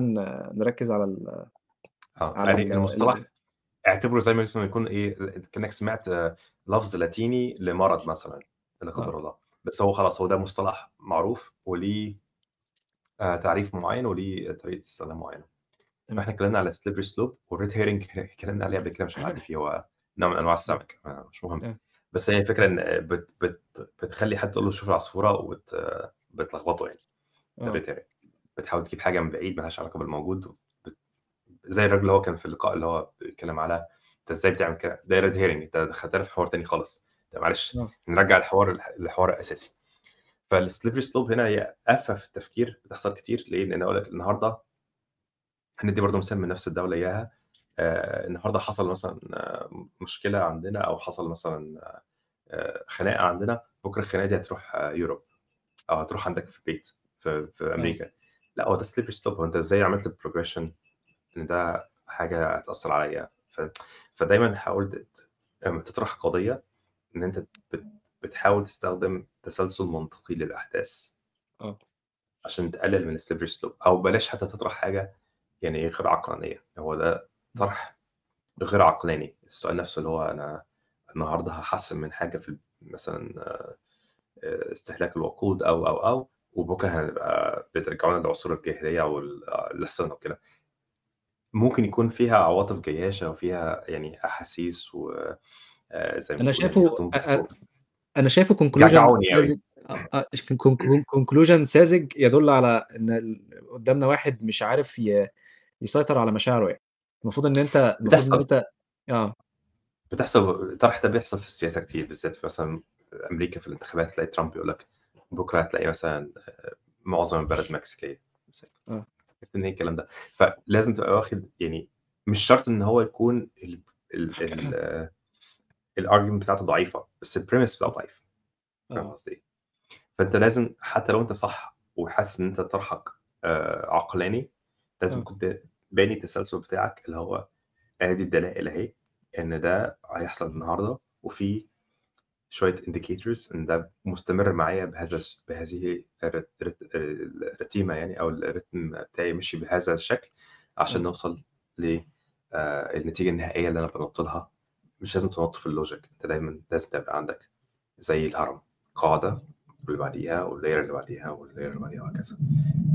نركّز على ال آه. على يعني ال المصطلح اعتبره زي ما يكون ل كإنّك سمعت لفظ لاتيني لمرض مثلًا، لا آه. قدّر الله، بس هو خلاص هو ده مصطلح معروف وليه آآ تعريف معيّن وليه طريقة استخدام معيّنة. تمام. فإحنا اتكلّمنا على slippery slope والred herring [LAUGHS] اتكلّمنا عليه قبل كده مش هنعدّي فيه، هو نوع من أنواع. السمك [LAUGHS] آه، مش مهم. آه. بس هي الفكرة إن بت بت بتخلّي حد تقول له شوف العصفورة وت بتلخبطه يعني، ده آه. الred herring بتحاول تجيب حاجة من بعيد ما لهاش علاقة بالموجود زي الراجل اللي هو كان في اللقاء اللي هو بيتكلّم على أنت إزاي بتعمل كده، ده red herring أنت دخّلتنا في حوار تاني خالص، طب معلش آه. نرجّع الحوار للح للحوار الأساسي. فالslippery slope هنا هي آفة في التفكير بتحصل كتير، ليه؟ لإن أقول لك النهارده هندّي برضه مثال من نفس الدولة إياها، آآ النهارده حصل مثلًا مشكلة عندنا أو حصل مثلًا آآ خناقة عندنا، بُكرة الخناقة دي هتروح Europe أو هتروح عندك في البيت في في آه. أمريكا، لأ هو ده slippery slope هو أنت إزاي عملت progression إن ده حاجة هتأثّر عليّا، ف فدايمًا حاول تطرح قضية إن أنت بت بتحاول تستخدم تسلسل منطقي للأحداث. آه. عشان تقلل من الslippery slope أو بلاش حتى تطرح حاجة يعني غير عقلانية، هو ده. طرح غير عقلاني، السؤال نفسه اللي هو أنا النهارده هاحسّن من حاجة في مثلًا آآ استهلاك الوقود أو، أو، أو، وبكرة هنبقى بترجعونا لعصور الجاهلية أو ال الأحصنة وكده. ممكن يكون فيها عواطف جياشة وفيها يعني أحاسيس و آآ زي ما يعني شايفه أنا شايفه أوي. ساذج con con conclusion ساذج يدل على ال قدّامنا واحد مش عارف ي يسيطر على مشاعره يعني، المفروض المفروض إن بتحصل. أنت آه. بتحصل الطرح ده بيحصل في السياسة كتير، بالذات في مثلًا أمريكا في الانتخابات تلاقي ترامب يقول لك بكرة هتلاقي مثلًا آآ معظم البلد مكسيكية مثلًا آه. منين الكلام ده؟ فلازم تبقى واخد يعني مش شرط إن هو يكون ال ال ال [CLEARS THROAT] الargument بتاعته ضعيفة، بس الpremise بتاعه ضعيف، فاهم آه. قصدي إيه؟ فأنت لازم حتى لو أنت صح وحاسس إن أنت طرحك آآ عقلاني، لازم آه. كنت باني التسلسل بتاعك اللي هو آدي الدلائل أهي، إن ده هيحصل النهارده وفي شوية indicators إن ده مستمر معايا بهذا بهذه الر الرت الرتيمة يعني أو الريتم بتاعي مشي بهذا الشكل عشان آه. نوصل ل آآ النتيجة النهائية اللي أنا بانُط لها، مش لازم تنُط في الlogic أنت دايمًا لازم تبقى عندك زي الهرم، قاعدة واللي بعديها والlayer اللي بعديها والlayer اللي بعديها وهكذا.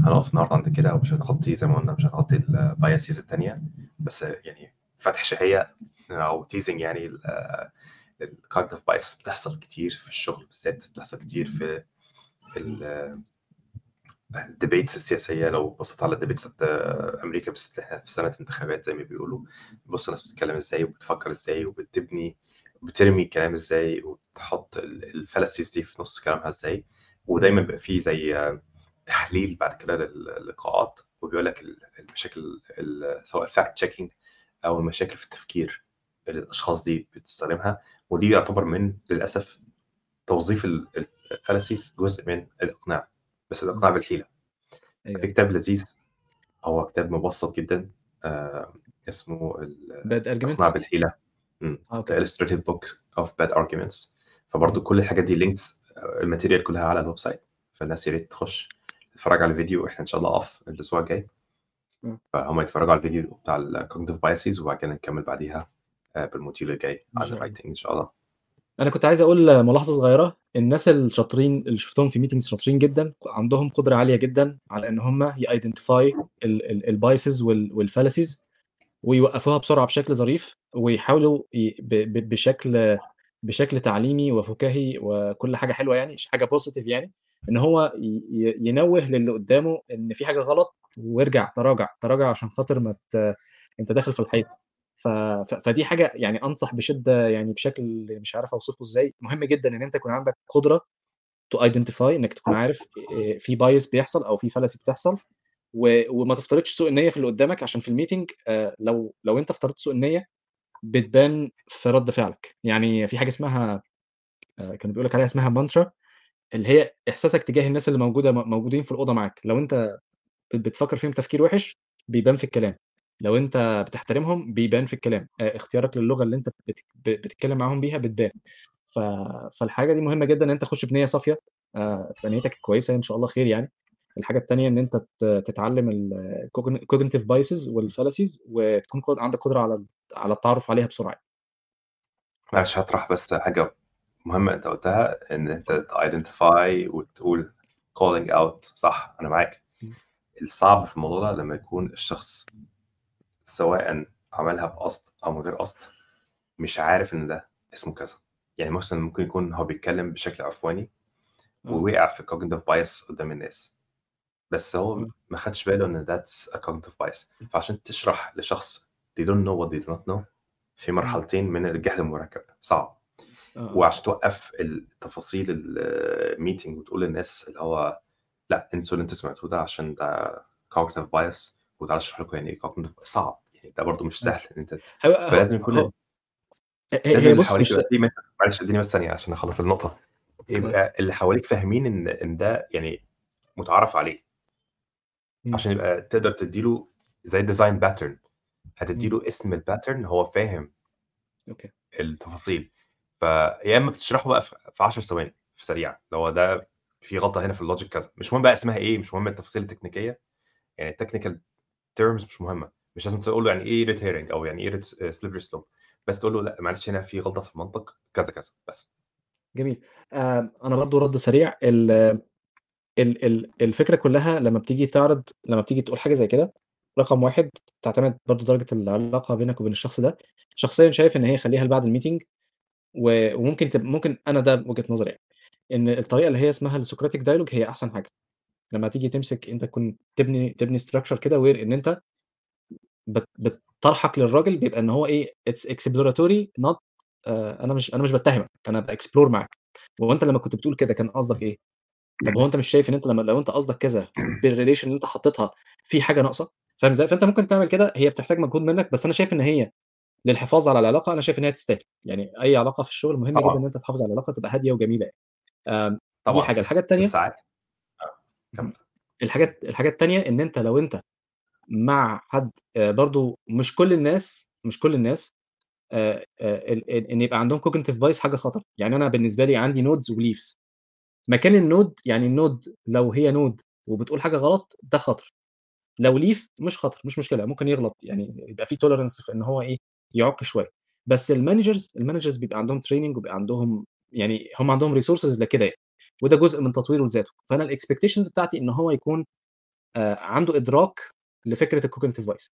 هنقف النهارده عند كده ومش هنغطي زي ما قُلنا مش هنغطي الbiases التانية، بس يعني فتح شهية أو teasing يعني ال الcognitive biases بتحصل كتير في الشغل بالذات، بتحصل كتير في ال الdebates السياسية لو بصيت على أمريكا بالذات إحنا في سنة انتخابات زي ما بيقولوا، بُص الناس بتتكلم إزاي وبتفكر إزاي وبتبني بترمي الكلام إزاي وتحط ال الfallacies دي في نُص كلامها إزاي، ودايمًا بيبقى في زي تحليل بعد كده للقاءات وبيقول لك ال المشاكل ال سواء fact checking أو المشاكل في التفكير اللي الأشخاص دي بتستخدمها، ودي يعتبر من للأسف توظيف ال ال الfallacies جزء من الإقناع، بس الإقناع. بالحيلة. أيوه، في. كتاب لذيذ هو كتاب مبسّط جدًا آآ اسمه الإقناع؟ بالحيلة، آه، okay. illustrated book of bad arguments فبرضه. كل الحاجات دي links الmaterial كلها على الwebsite فالناس يا ريت تخش تتفرج على الفيديو إحنا إن شاء الله off الأسبوع الجاي. فهُم يتفرجوا على الفيديو بتاع الcognitive biases وبعد كده نكمل بعديها آآ بالmodule الجاي الله. الwriting إن شاء الله. أنا كنت عايز أقول ملاحظة صغيرة، الناس الشاطرين اللي شُفتهم في meetings شاطرين جدًا، عندهم قدرة عالية جدًا على إن هم يidentify ال ال الbiases وال والfallacies ويوقّفوها بسرعة بشكل ظريف، ويحاولوا بشكل بشكل تعليمي وفُكاهي وكل حاجة حلوة يعني حاجة positive يعني، إن هو ينوّه للي قدّامه إن في حاجة غلط وارجع تراجع، تراجع عشان خاطر ما ت أنت داخل في الحيط. ف فدي حاجة يعني أنصح بشدة يعني بشكل مش عارف أوصفه إزاي، مهم جدًا إن أنت يكون عندك قدرة to identify إنك تكون عارف آآ في bias بيحصل أو في fallacy بتحصل، و وما تفترضش سوء النية في اللي قدّامك عشان في آآ لو لو أنت افترضت سوء النية بتبان في رَد فعلك، يعني في حاجة اسمها كانوا بيقولوا لك عليها اسمها mantra اللي هي إحساسك تجاه الناس اللي موجودة م موجودين في الأوضة معاك، لو أنت بت بتفكّر فيهم تفكير وِحِش بيبان في الكلام، لو أنت بتحترمهم بيبان في الكلام، آآ اختيارك للغة اللي أنت بت بتتكلم معاهم بيها بتبان. ف فالحاجة دي مهمة جدًا إن أنت تخش بنية صافية، آآ تبقى نيتك كويسة إن شاء الله خير يعني. الحاجة التانية إن أنت ت تتعلم ال cogn cognitive biases والfallacies وتكون ق عندك قدرة على ال على التعرف عليها بسرعة. بس. معلش هاطرح بس حاجة مهمة أنت قُلتها، إن أنت تidentify وتقول calling out صح، أنا معاك. الصعب في الموضوع ده لمّا يكون الشخص سواءً عملها بقصد أو من غير قصد، مش عارف إن ده اسمه كذا. يعني مثلًا ممكن يكون هو بيتكلم بشكل عفواني آه. ووقع في cognitive bias قدّام الناس، بس هو. ما خدش باله إن that's a cognitive bias فعشان تشرح لشخص they don't know what they do not know في. مرحلتين من الجهل المركب، صعب. آه،. وعشان توقّف التفاصيل الmeeting وتقول للناس اللي هو لأ انسوا اللي أنتم سمعتوه ده عشان ده cognitive bias وتعالوا أشرح لكم يعني إيه cognitive صعب، يعني ده برضه مش. سهل إن أنت ت هو هو فلازم يكون هي لازم بُص مش معلش ادّيني بس ثانية عشان أخلّص النقطة، آه. يبقى اللي حواليك فاهمين إن إن ده يعني مُتعارف عليه. عشان يبقى تقدر تدّي له زي design pattern هتدّي إمم. له اسم الpattern هو فاهم أوكي. التفاصيل، فيا إما بتشرحه بقى في في 10 ثواني في سريع، اللي هو ده في غلطة هنا في الlogic كذا، مش مهم بقى اسمها إيه، مش مهم التفاصيل التكنيكية، يعني الtechnical terms مش مهمة، مش لازم تقول له يعني إيه red herring أو يعني s slippery slope بس تقول له لأ معلش هنا في غلطة في المنطق كذا، كذا، بس. جميل. آآ أنا برضه رَد سريع، ال ال ال الفكرة كلّها لمّا بتيجي تعرض لمّا بتيجي تقول حاجة زي كده، رقم 1 تعتمد برضه درجة العلاقة بينك وبين الشخص ده. شخصيًا شايف إن هي خلّيها لبعد و وممكن تب ممكن أنا ده وجهة نظري يعني، إن الطريقة اللي هي اسمها الsocratic dialogue هي أحسن حاجة. لمّا تيجي تمسك أنت تكون تبني تبني structure كده where إن أنت بت بت طرحك للراجل بيبقى إن هو it's exploratory not آآ أنا مش أنا مش باتهمك، أنا بexplore معاك. هو أنت لمّا كنت بتقول كده كان قصدك إيه؟ طب هو أنت مش شايف إن أنت لمّا لو أنت قصدك كذا بالrelation اللي أنت حطيتها في حاجة ناقصة، فاهم إزاي؟ فأنت ممكن تعمل كده هي بتحتاج مجهود منك، بس أنا شايف إن هي للحفاظ على العلاقة أنا شايف إن هي تستاهل، يعني أي علاقة في الشغل مهم جدًا. إن أنت تحافظ على العلاقة تبقى هادية وجميلة يعني. دي طبعًا، حاجة، الحاجة بس بس التانية ساعات آه،. الحاجة الحاجة التانية إن أنت لو أنت مع حد آآ، برضه مش كل الناس مش كل الناس ال إن إن يبقى عندهم cognitive bias حاجة خطر، يعني أنا بالنسبة لي عندي nodes وbeliefs مكان الnode يعني الnode لو هي node وبتقول حاجة غلط ده خطر، لو leaf مش خطر، مش مشكلة ممكن يغلط. يعني يبقى في tolerance في إن هو إيه، يعُك شوية، بس الmanagers الmanagers بيبقى عندهم training وبيبقى عندهم يعني هم عندهم resources لكده يعني، وده جزء من تطويره لذاته، فأنا الexpectations بتاعتي إن هو يكون آآ، عنده إدراك لفكرة الcognitive bias.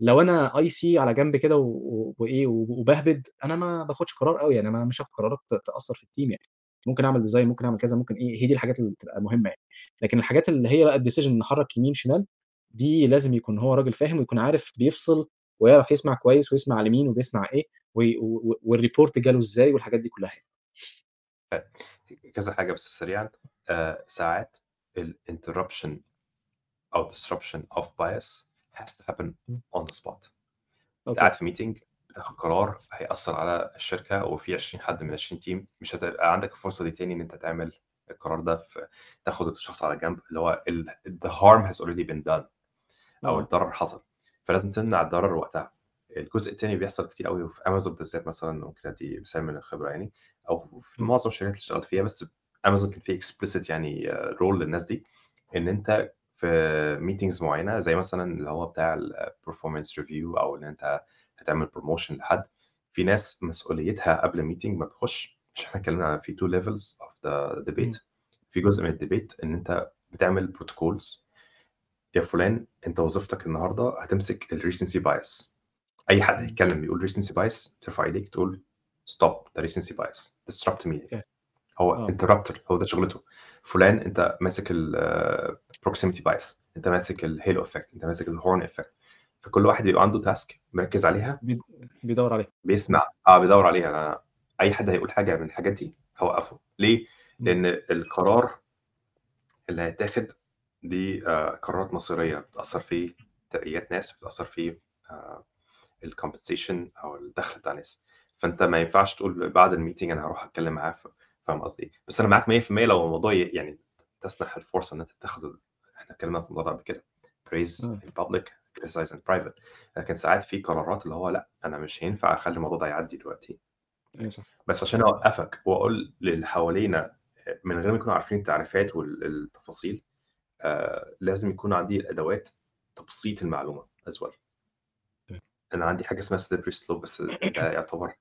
لو أنا IC على جنب كده و وإيه وباهبد أنا ما باخدش قرار أوي، يعني أنا مش هاخد قرارات ت تأثّر في الteam يعني، ممكن أعمل design ممكن أعمل كذا ممكن إيه، هي دي الحاجات اللي بتبقى مهمة يعني، لكن الحاجات اللي هي بقى الdecision نحرّك يمين شمال، دي لازم يكون هو راجل فاهم ويكون عارف بيفصل ويعرف يسمع كويس ويسمع لمين وبيسمع إيه وي و و والreport جاله إزاي والحاجات دي كلّها يعني. كذا حاجة بس سريعًا، آآ، ساعات الinterruption أو disruption of bias has to happen on the spot. okay. قاعد في meeting بتاخد قرار هيأثّر على الشركة وفي 20 حد من ال20 team مش هتبقى عندك الفرصة دي تاني إن أنت تعمل القرار ده في تاخد الشخص على جنب، اللي هو ال the harm has already been done آه. الضرر حصل، فلازم تمنع الضرر وقتها. الجزء التاني بيحصل كتير أوي وفي أمازون بالذات مثلًا ممكن أدّي مثال من الخبرة يعني، أو في. معظم الشركات اللي اشتغلت فيها بس أمازون كان في explicit يعني role للناس دي، إن أنت في meetings معيّنة زي مثلًا اللي هو بتاع الperformance review أو إن أنت هتعمل promotion لحد، في ناس مسؤوليتها قبل الmeeting ما بتخش مش إحنا اتكلمنا في 2 levels of the إمم. debate في جزء من الdebate إن أنت بتعمل protocols يا فلان أنت وظيفتك النهارده هتمسك الrecency bias أي حد. هيتكلم يقول recency bias ترفع إيديك تقول stop ده bias disrupt me okay. هو آه. interrupter هو ده شغلته. فلان أنت ماسك ال proximity bias أنت ماسك الhalo effect أنت ماسك الhorn effect فكل واحد بيبقى عنده task مركّز عليها بي بيدوّر عليها. بيسمع آه، بيدوّر عليها أنا أي حد هيقول حاجة من الحاجات دي هاوقّفه، ليه؟ لإن القرار اللي هيتاخد دي آآ، قرارات مصيرية بتأثّر في ترقيات ناس، بتأثّر في آآ، الcompensation أو الدخل بتاع ناس، فأنت ما ينفعش تقول بعد الmeeting أنا هاروح أتكلم معاه فاهم قصدي؟ بس أنا معاك 100% لو الموضوع يعني تسنح الفرصة إن أنت تاخد ال إحنا اتكلمنا في الموضوع ده قبل كده praise آه. in public criticize in private لكن ساعات في قرارات اللي هو لأ، أنا مش هينفع أخلّي الموضوع ده يعدّي دلوقتي. صح. بس عشان أوقّفك وأقول للي حوالينا من غير ما يكونوا عارفين التعريفات وال التفاصيل آآ، لازم يكون عندي الأدوات تبسيط المعلومة as well. أنا عندي حاجة اسمها slippery slope بس ده يعتبر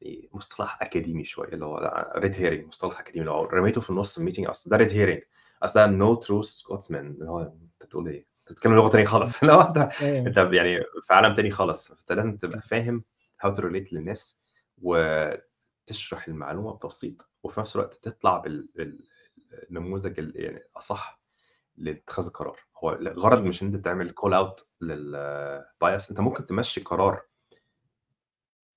يعني مصطلح أكاديمي شوية اللي هو red herring مصطلح أكاديمي لو رميته في النُص الmeeting أصل ده red herring أصل ده no true Scotsman اللي هو أنت بتقول إيه؟ أنت بتتكلم لغة تانية خالص [LAUGHS] اللي هو أنت أيوه. أنت يعني في عالم تاني خالص، فأنت لازم تبقى. فاهم how to relate للناس وتشرح المعلومة ببسيط وفي نفس الوقت تطلع بال بال النموذج ال يعني الأصح لاتخاذ القرار. هو الغرض. مش إن أنت تعمل call out للbias أنت ممكن تمشّي قرار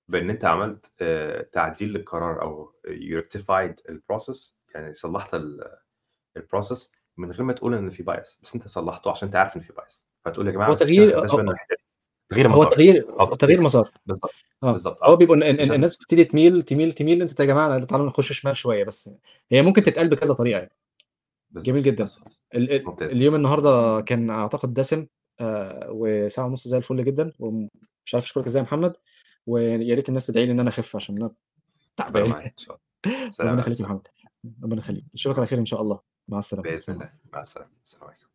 بإن أنت عملت آآ، تعديل للقرار you rectified الprocess يعني صلّحت ال الprocess من غير ما تقول إن في bias بس أنت صلّحته عشان أنت عارف إن في bias فتقول يا جماعة هو تغيير دي، تغيير هو مسار تغيير أو تصليح تغيير مسار. بالضبط، آه، بالضبط هو آه، لازم الناس بتبتدي تميل، تميل، تميل، أنتم يا جماعة تعالوا نخش شمال شوية بس هي ممكن تتقال. بكذا طريقة يعني. جميل جدًا. ممتاز. اليوم النهارده كان أعتقد دسم آآ، وساعة ونُص زي الفل جدًا ومش عارف أشكرك إزاي يا محمد ويا ريت الناس تدعي لي إن أنا أخف عشان ربنا تعبان معاك إن شاء الله. [LAUGHS] سلام ربنا مع يخليك يا. محمد، ربنا يخليك. أشوفك على خير إن شاء الله. مع السلامة، بإذن السلام الله، عليكم. مع السلامة، السلام عليكم.